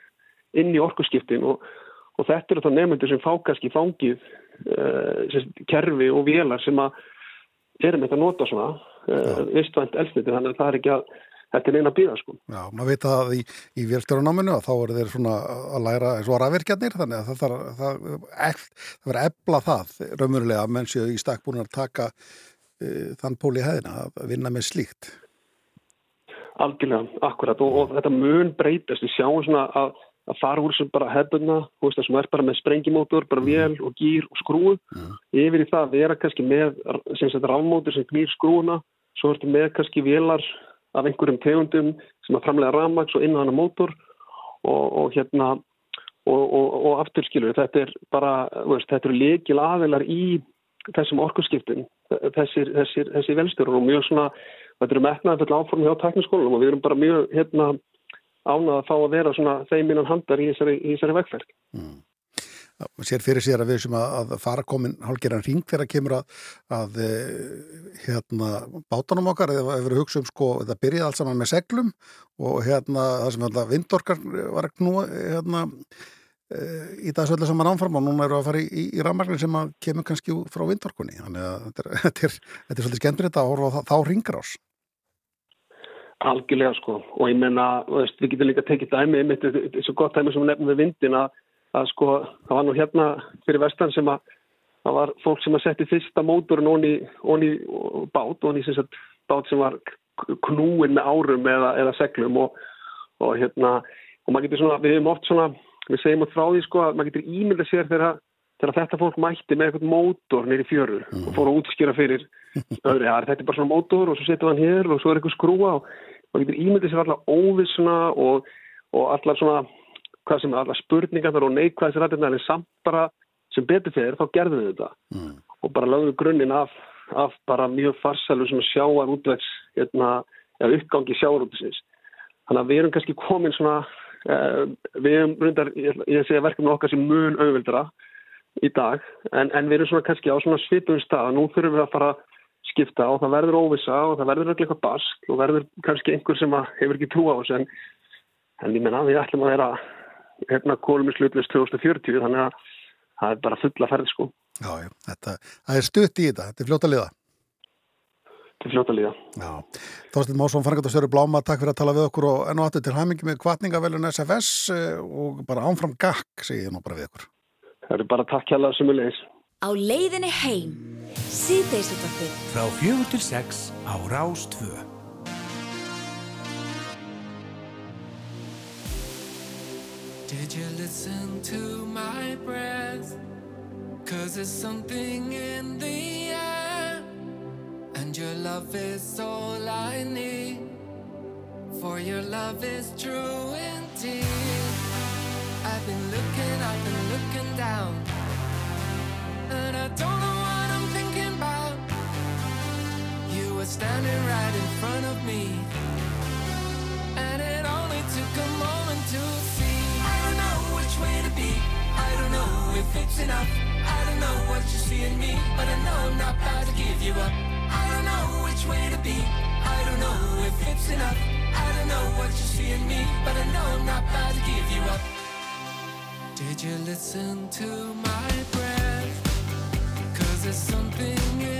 inn í orkuskiptin og, og þetta eru þá nefnendur sem fá kannski fangið uh, sagt, kerfi og vélar sem að erum þetta að nota svona uh, vistvænt elsniti, þannig að það er ekki að þetta er eina býða sko. Já, maður veit að í, í vélstjóranáminu að þá eru þeir svona að læra eins og rafvirkjarnir þannig að það það, það, það verður ebla það raunverulega að menn séu í stakk búin að taka uh, þann pól í hæðina að vinna með slíkt. Algjörlega, akkurat. Og, og þetta mun breytast, við sjáum svona að, að fara úr sem bara hefðuna, þú veist það sem er bara með sprengimótor, bara vél og gýr og skrúu, yfir í það að vera kannski með sem sagt rafmótor sem knýr skrúuna, svo ertu með kannski vélar af einhverjum tegundum sem að framlega rafmaks og innan hana mótor og, og hérna og, og, og afturskilur, þetta er bara veist, þetta eru leikil aðeinar í þessum orkurskiptum þessir, þessir, þessir velstjórun og mjög svona þetta eru metnaði fyrir áform hjá tekniskólanum og við erum bara mjög hérna ánað að fá að vera svona þeim innan handar í þessari, í þessari vegferð mm. Sér fyrir sér að við sem að, að fara komin hálfgerðan ring þegar að kemur að, að hérna bátanum okkar eða við erum hugsað um sko þetta byrjaði allt saman með seglum og hérna það sem hérna vindorkar var ekki nú hérna í dag svolítið saman ánfram og núna eru að fara í, í, í rafmagnir sem að kemur kannski frá vindorkunni. Þannig að þetta er, [LAUGHS] þetta er, þetta er svolítið skemmtilegt að horfa þá ringar ás Algjörlega sko. Og ég menna, við getum líka tekið dæmi þetta er svo gott dæmi sem við nefnum við vindin að, að sko, það var nú hérna fyrir vestan sem að það var fólk sem að setti fyrsta mótorun onni, onni bát, onni sem sagt bát sem var knúin með árum eða, eða seglum og, og hérna, og maður getur svona, við hefum oft svona við segjum átt frá því sko að maður getur ímyndað sér þegar, þegar þetta fólk mætti með eitthvað mótor neyri fjörur og fór að útskýra fyrir [LAUGHS] öðru, ja, þetta er bara svona mótor og svo setur hann hér og svo er eitthvað skrúa og maður getur ímyndað sér allar óvissuna og, og allar svona hvað sem allar spurningar og neikvæðis rættirna en samt bara sem betur fyrir þá gerðum við þetta. Mm. og bara lögum grunninn af, af bara mjög farsælu sem sjáar útvegs hérna, eða uppgangi sjáarútisins þannig að við erum kannski komin svona Uh, við erum rundar, ég, ég segja verkefni okkar sem mun auðvildra í dag en, en við erum svona kannski á svona svipum stað. Nú þurfum við að fara skipta og það verður óvisa og það verður eitthvað bask og verður kannski einhver sem hefur ekki trú á þessu en, en ég menna við ætlum að vera hérna kólum í slutlist 2040 þannig að það er bara fulla ferð sko Já, já, þetta, það er stutt í þetta, þetta er fljóta liða til fljóta líða. Já, Þorstin Másson, Frangatastjóri Bláma, takk fyrir að tala við okkur og enn og aftur til hæmingi með kvartningavelun SFS og bara ánfram gakk, segi ég nú bara við okkur. Það eru bara takk hjálpa sem við leiðis. Á leiðinni heim, síðdeisútvarfið. Frá fjögur til sex á Rás Did you listen to my breath? Cause there's something in the air And your love is all I need. For your love is true indeed. I've been looking, I've been looking down And I don't know what I'm thinking about. You were standing right in front of me And it only took a moment to see Which way to be I don't know if it's enough I don't don't know what you see in me, but I know I'm not about to give you up. I don't know which way to be. I don't know if it's enough. I don't know what you see in me, but I know I'm not about to give you up. Did you listen to my breath? Cause there's something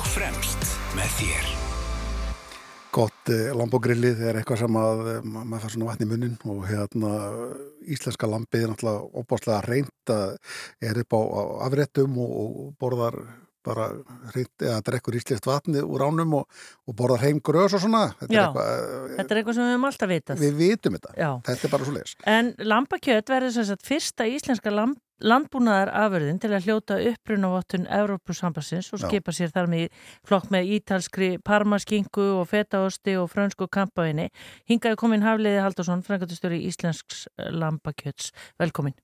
og fremst með þér. Gott eh, lambogrilli þegar eitthvað sem að eh, ma- maður fær svona vatn í munnin og hérna íslenska lambið er náttúrulega opáslega reynt að er upp á, á afréttum og, og borðar bara reynt eða drekkur íslenskt vatni úr ánum og, og borðar heim grös og svona. Þetta Já, er eitthvað, eh, þetta er eitthvað sem við höfum alltaf vitað. við vitum þetta. Já. Þetta er bara svo leis. En lambakjöt verður sem sagt fyrsta íslenska lamb, landbúnaðar afurðin til að hljóta upprunavottun Evrópusambassins og skipa sér þar með flokk með ítalskri parmaskingu og fetaosti og frönsku kampaðinni. Hingaði komin Hafliði Haldursson, frangatustöru Íslensks eh, lambakjöts. Velkomin.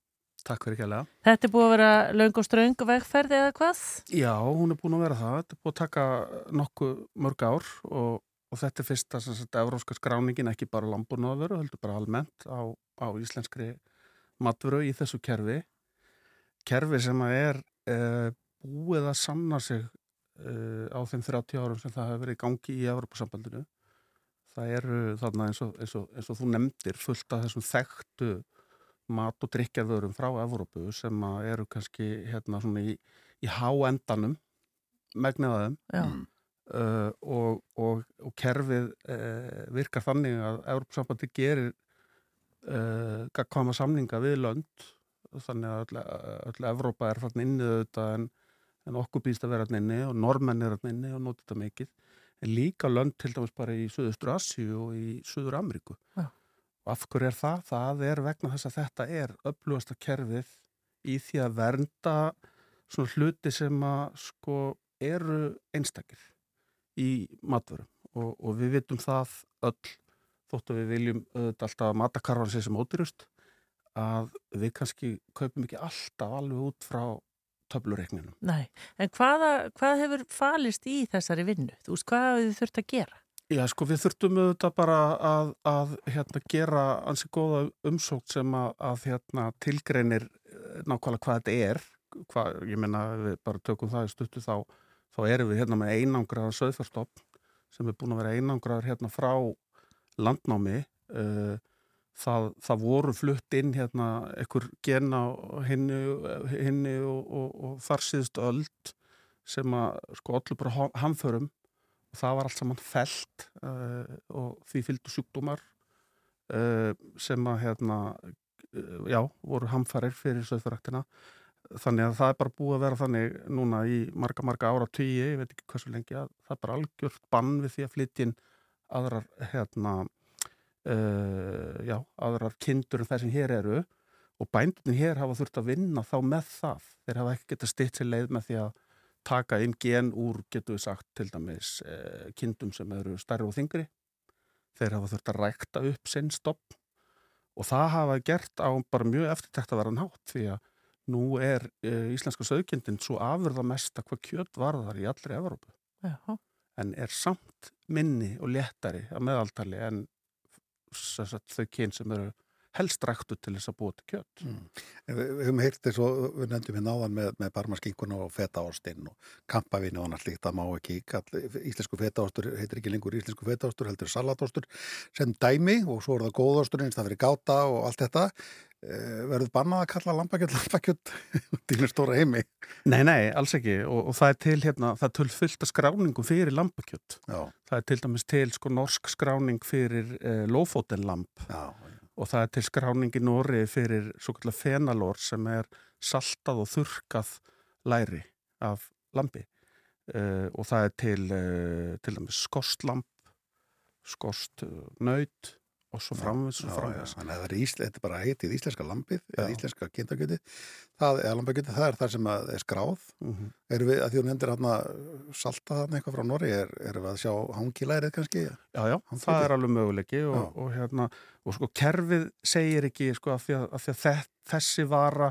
Takk fyrir kjærlega. Þetta er búið að vera löng og ströng vegferði eða hvað? Já, hún er búin að vera það. Þetta er búin að taka nokkuð mörg ár og, og þetta er fyrsta sem sagt evróska skráningin, ekki bara lambúnaðveru, heldur bara almennt á, á íslenskri matvöru í þessu kerfi. Kerfi sem að er uh, búið að sanna sig uh, á þeim 30 árum sem það hefur verið í gangi í Evrópusambandinu. Það eru þarna eins og, eins og, eins og þú nefndir fullt af þessum þekktu mat- og drikkjarvörum frá Evrópu sem að eru kannski hérna svona í, í háendanum megnaða þeim Já. uh, og, og, og kerfið uh, virkar þannig að Evrópusambandi gerir uh, gagkvæma samninga við lönd þannig að öll, öll Evrópa er þannig inni auðvitað en, en okkur býðst að vera þannig inni og normenn er þannig inni og notið þetta mikið en líka lönd til dæmis bara í Suðustur Asíu og í Suður Ameríku Já. og af hverju er það? Það er vegna þess að þetta er upplugasta kerfið í því að vernda svona hluti sem að sko eru einstakir í matvörum og, og við vitum það öll þótt að við viljum auðvitað alltaf að matakarfan sé sem ódýrust að við kannski kaupum ekki alltaf alveg út frá töflureikninum. Nei, en hvaða, hvað hefur falist í þessari vinnu? Þú veist, hvað hafið þið þurft að gera? Já, sko, við þurftum auðvitað bara að, að hérna, gera ansi góða umsókt sem að, að hérna, tilgreinir nákvæmlega hvað þetta er hvað, ég meina við bara tökum það í stuttu þá, þá erum við hérna með einangraðar söðfjárstopp sem er búin að vera einangraðar hérna frá landnámi uh, það, það voru flutt inn hérna einhver gena hinni, hinni og, og, og þar síðust öld sem að sko allir bara ha- hamförum. Og það var allt saman felt uh, og því fylgdu sjúkdómar uh, sem að hérna uh, já, voru hamfarir fyrir söðfjörræktina þannig að það er bara búið að vera þannig núna í marga, marga ára tíu, ég veit ekki hversu lengi að það er bara algjört bann við því að flytja inn aðrar hérna uh, já, aðrar kindur en það sem hér eru. Og bændunir hér hafa þurft að vinna þá með það. Þeir hafa ekki getað styrt sér leið með því að taka inn gen úr, getur við sagt til dæmis uh, kindum sem eru stærri og þingri þeir hafa þurft að rækta upp sinn stopp og það hafa gert á bara mjög eftirtækt að vera nátt því að nú er uh, íslenska sögkindin svo afurða mesta hvað kjöt varðar í allri Evrópu. Já. en er samt minni og léttari að meðaltali en þau kyn sem eru helst ræktu til þess að búa til kjöt Mm. Við, höfum heyrt eins og við nefndum við náðan með, með barmaskinkuna og fetaástinn og kampavínu og annars líkt, það má ekki kall, íslensku fetaástur heitir ekki lengur íslensku fetaástur, heldur salatástur sem dæmi og svo er það góðástur eins það verið gáta og allt þetta verður bannað að kalla lambakjöld [LAUGHS] lambakjöld dýnir stóra heimi? Nei, nei, alls ekki. Og, og það er til hérna, það er til fullt af skráningum fyrir lambakjöld Já. það er til dæmis til sko norsk skráning fyrir lófótenlamb Já, og það er til skráning í Nóri fyrir svo kallar fenalor sem er saltað og þurkað læri af lambi. Uh, og það er til uh, til dæmis skostlamb skost uh, nöyt og svo framvis og framvis Þannig að er ísl, þetta er bara heitið íslenska lambið eða íslenska kindakjöti það, það er það sem er skráð. Mhm. Erum við, að því hún nefndir hérna salta þarna eitthvað frá Norri, er, erum við að sjá hangilærið kannski? Já, já, það er alveg möguleiki og, og hérna, og sko kerfið segir ekki sko að því að, að, því að þe- þessi vara,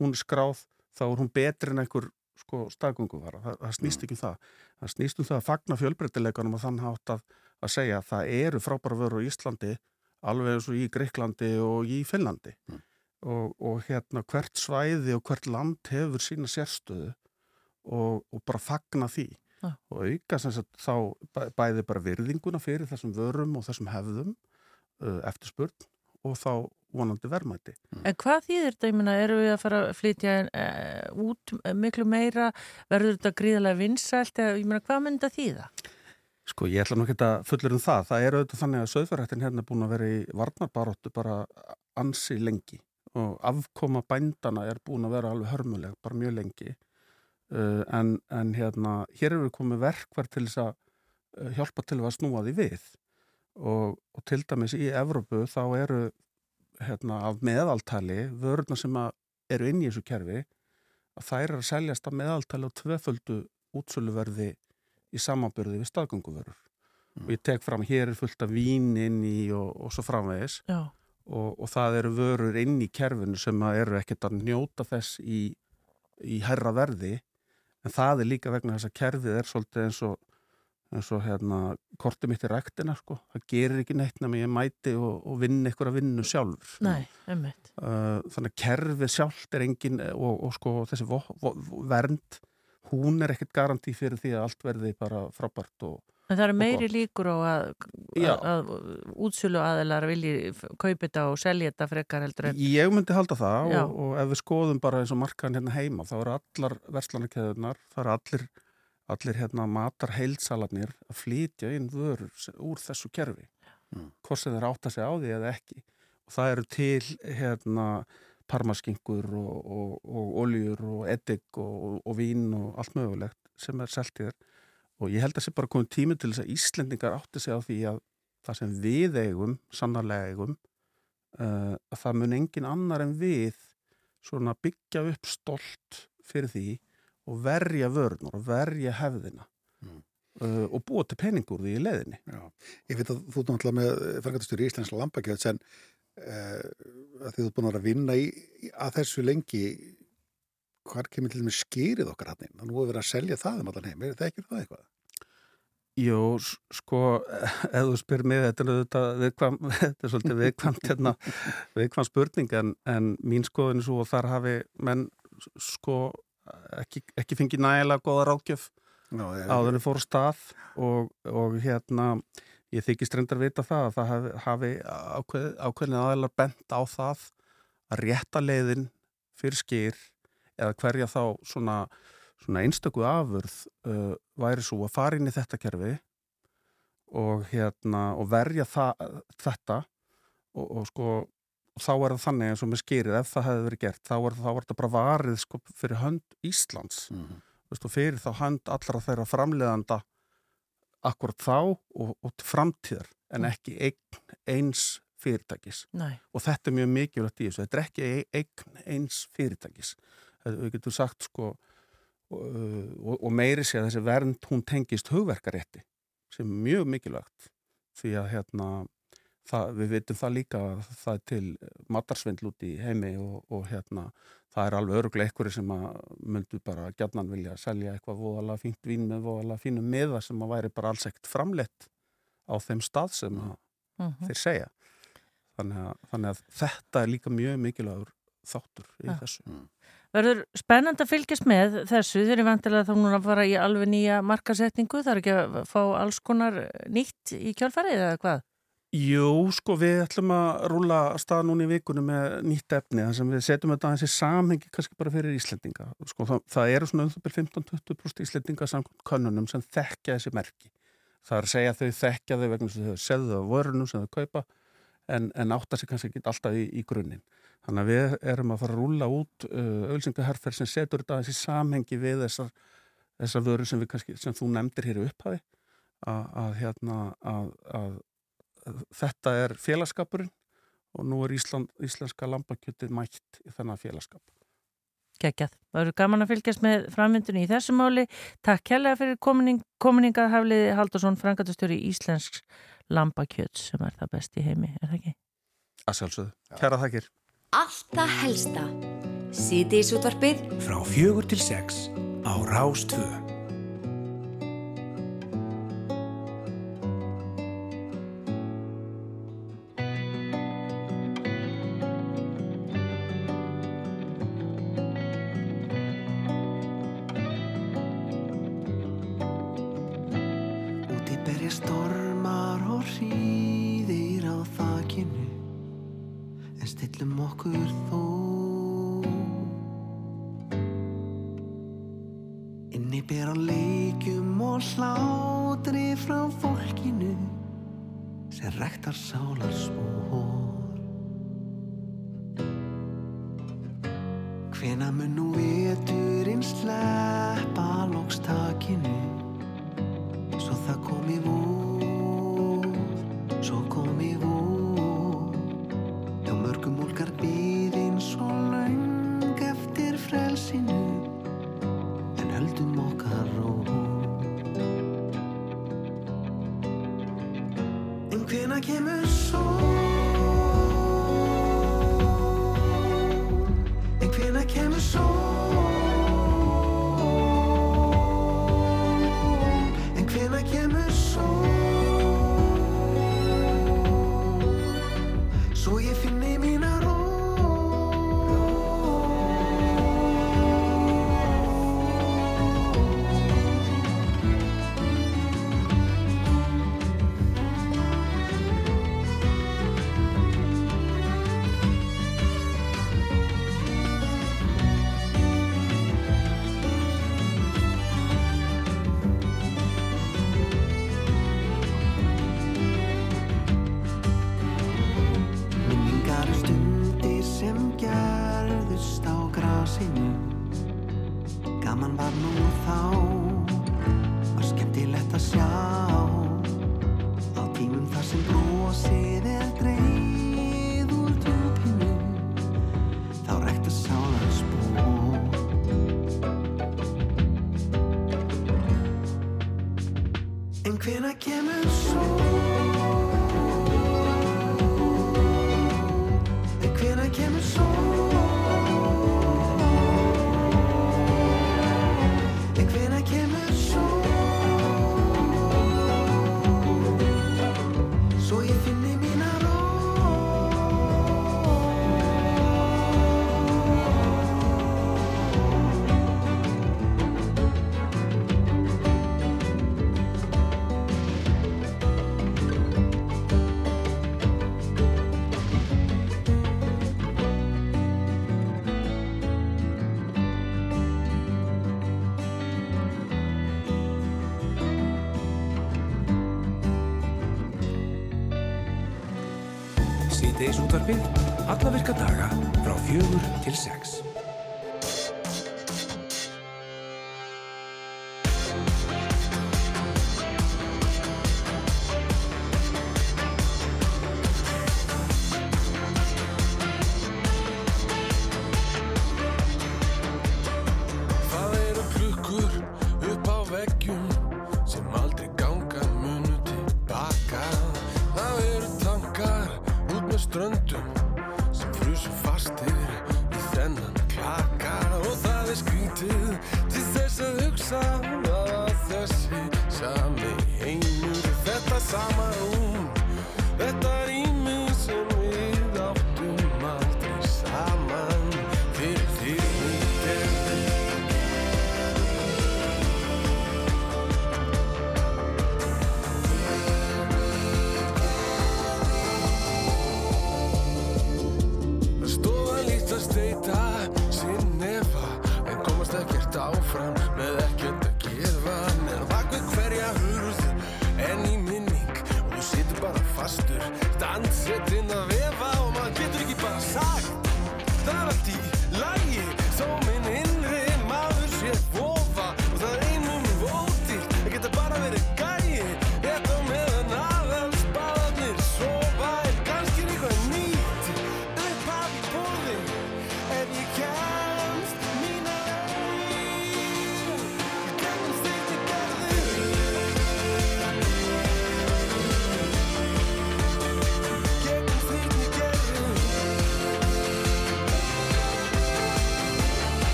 hún skráð þá er hún betri en einhver sko staðgönguvara, það, það snýst ekki um það. Það snýst um það að fagna fjölbreytileikanum og þann hátt að, að segja að það eru frábæra vörur í Íslandi alveg eins og í Greiklandi og í Finnlandi. Og, og hérna hvert svæði og hvert land hefur sína sérstöðu og, og bara fagna því. Já. og auka sem sagt, þá bæ- bæði bara virðinguna fyrir þessum vörum og þessum hefðum uh, eftirspurn og þá vonandi verðmæti. En hvað þýðir þetta, ég meina, eru við að fara að flytja uh, út miklu meira, verður þetta gríðarlega vinsælt, eða ég meina, hvað myndi þetta þýða? Sko ég ætla nú ekki að fullur um það. Það er auðvitað þannig að söðfjörrættin hérna er búin að vera í varnarbaróttu bara ansi lengi og afkoma bændana er búin að vera alveg hörmuleg, bara mjög lengi. Uh, en, en hérna, hér eru komið verkvar til þess að uh, hjálpa til að snúa því við og, og til dæmis í Evrópu þá eru hérna, af meðaltali vörurna sem eru inn í þessu kerfi að þær eru að seljast af meðaltali á tveföldu útsöluverði í samanbyrði við staðgönguvörur. Og ég tek fram hér er fullt af vín inn í og, og svo framvegis. Já. og, og það eru vörur inn í kerfinu sem að eru ekkert að njóta þess í, í herra verði. En það er líka vegna þess að kerfið er svolítið eins og eins og hérna kortið mitt í ræktina sko, það gerir ekki neitt nema ég mæti og, og vinn einhverja vinnu sjálfur. Nei, ummitt. uh, þannig að kerfið sjálft er engin og, og sko þessi vo, vo, vernd hún er ekkert garantí fyrir því að allt verði bara frábært og, En það eru meiri líkur á að, að, að útsölu aðilar vilji kaupa þetta og selja þetta frekar heldur en... Ég myndi halda það og, og ef við skoðum bara eins og markaðan hérna heima þá eru allar verslanarkeðunar, það eru allir, allir hérna matar heilsalarnir að flytja inn vörur úr þessu kerfi, Mm. hvort sem þeir átta sig á því eða ekki. Og það eru til hérna parmaskingur og, og, og oljur og edik og, og vín og allt mögulegt sem er selt í þér. Og ég held að það sé bara komið tími til þess að Íslendingar átti sig á því að það sem við eigum, sannarlega eigum, uh, að það mun engin annar en við svona byggja upp stolt fyrir því og verja vörnur og verja hefðina uh, og búa til peningur því í leðinni. Já, ég veit að þú náttúrulega með frangatastur í lambakjöld sem uh, að þið ert búin að vera að vinna í, að þessu lengi hvar kemur til með skýrið okkar hann inn? Nú er verið að selja það um allan heim, er það ekki það eitthvað? S- sko, [LAUGHS] ef þú spyr mig, þetta er, auðvitað viðkvæm, [LAUGHS] þetta er svolítið viðkvæmt, hérna, viðkvæm spurning, en, en mín skoðin er svo og þar hafi menn sko ekki, ekki fengið nægilega Já, ég- áður en fór stað og, og hérna, ég þykist reyndar vita það að það hafi, ákveð, ákveðin aðeinar bent á það að rétta leiðin fyrir skýr eða hverja þá svona, svona einstöku afurð uh, væri svo að fara inn í þetta kerfi og hérna og verja það, þetta og, og sko þá er það þannig eins og með skýrið ef það hefði verið gert þá er, þetta bara varið sko fyrir hönd Íslands Mhm. Veistu, fyrir þá hönd allra þeirra framleiðanda akkurat þá og, og framtíðar en ekki eign eins fyrirtækis. Nei. og þetta er mjög mikilvægt í þessu. Þetta er ekki e- eign eins fyrirtækis. Við getum sagt sko og, og, og meiri sé að þessi vernd hún tengist hugverkarétti sem er mjög mikilvægt. Því að hérna það, við veitum það líka að það er til matarsvindl út í heimi og, og hérna það er alveg öruglega einhverju sem að myndu bara gjarnan vilja selja eitthvað voðalega fínt vín með voðalega fínum miða sem að væri bara alls ekkert framleitt á þeim stað sem að Mhm. þeir segja þannig að, þannig að þetta er líka mjög mikilvægur þáttur í Ja. þessu Verður spennand að fylgjast með þessu þegar ég vantilega þá núna að fara í alveg nýja markasetningu, það er ekki að fá alls konar nýtt í kjálfarið eða hvað? Jú, sko, við ætlum að rúla stað núna í vikunum með nýtt efni þar sem við setjum þetta aðeins í samhengi kannski bara fyrir Íslendinga. Sko, það, það eru svona um það byrjum 15-20% Íslendinga samkvæmt könnunum sem þekkja þessi merki. Það er að segja að þau þekkja þau vegna sem þau segðu á vörunum sem þau kaupa en, en átta sig kannski ekki alltaf í, í grunninn. Þannig að við erum að fara að rúla út uh, auðlýsingaherfer sem setur þetta aðeins í samhengi við þessar, þessar vörur sem, kannski, sem þú nefndir hér í upphafi að, að, hérna, að, að þetta er félagskapurinn og nú er Ísland, íslenska lambakjötið mætt í þennan félagskap. Gekkjað. Það eru gaman að fylgjast með framvindunni í þessu máli. Takk kærlega fyrir komining, kominingað hafliði Haldursson, frangatustjóri Íslensks lambakjöt sem er það best í heimi, er það ekki? Að sjálfsögðu. Kæra þakkir. Allt það helsta. Sýti í sútvarpið Frá fjögur til sex á Rástvö. Úti berja stormar og hríðir á þakinu En stillum okkur þó. Inni ber á leikjum og hlátri frá fólkinu sem rektar sálar spór Hvena mun nú veturinn sleppa lokstakinu frá fjögur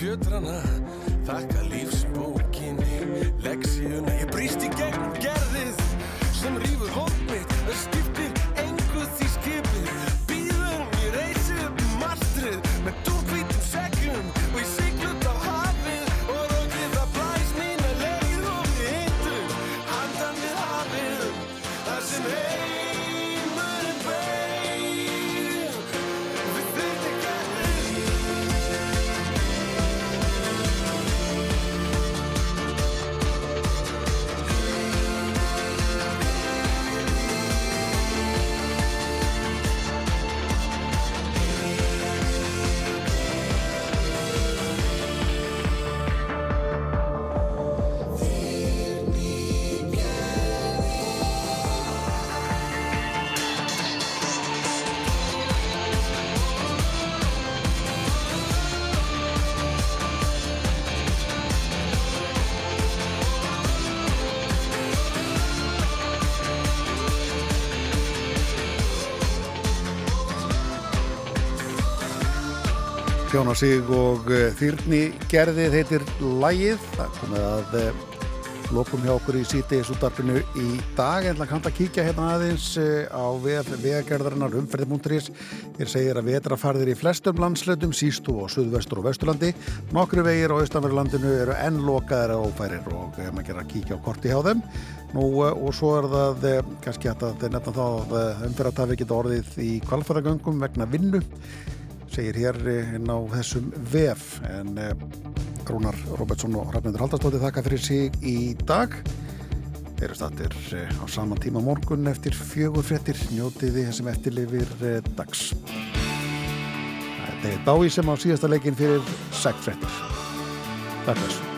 ветрана Fjóna Sig og eh, Þýrni gerðið heitir Lægið. Það komið að eh, lokum hjá okkur í sítiðis útdarpinu í dag. En það kannt að kíkja hérna aðeins eh, á vegagerðarinnar umferði.is. Hér segir að vetrafarðir í flestum landslöndum, sístu og suðvestur og vesturlandi. Nokkru vegir á austanverðurlandinu eru enn lokaðar og ófærir og maður gerir að kíkja á korti hjá þeim. Nú og svo er það kannski að nefna þá að umferðartafi geta orðið í kvalfæðagöngum vegna vinnu segir hér eh, inn á þessum vef. En eh, Rúnar Robertsson og Rafnendur Haldarstóti þakka fyrir sig í dag. Þeir eru stattir eh, á saman tíma morgun eftir fjögur fréttir. Njótiði þessum eftirlifir dags. Þetta er Dái sem á síðasta leikin fyrir segt fréttir. Takk þessu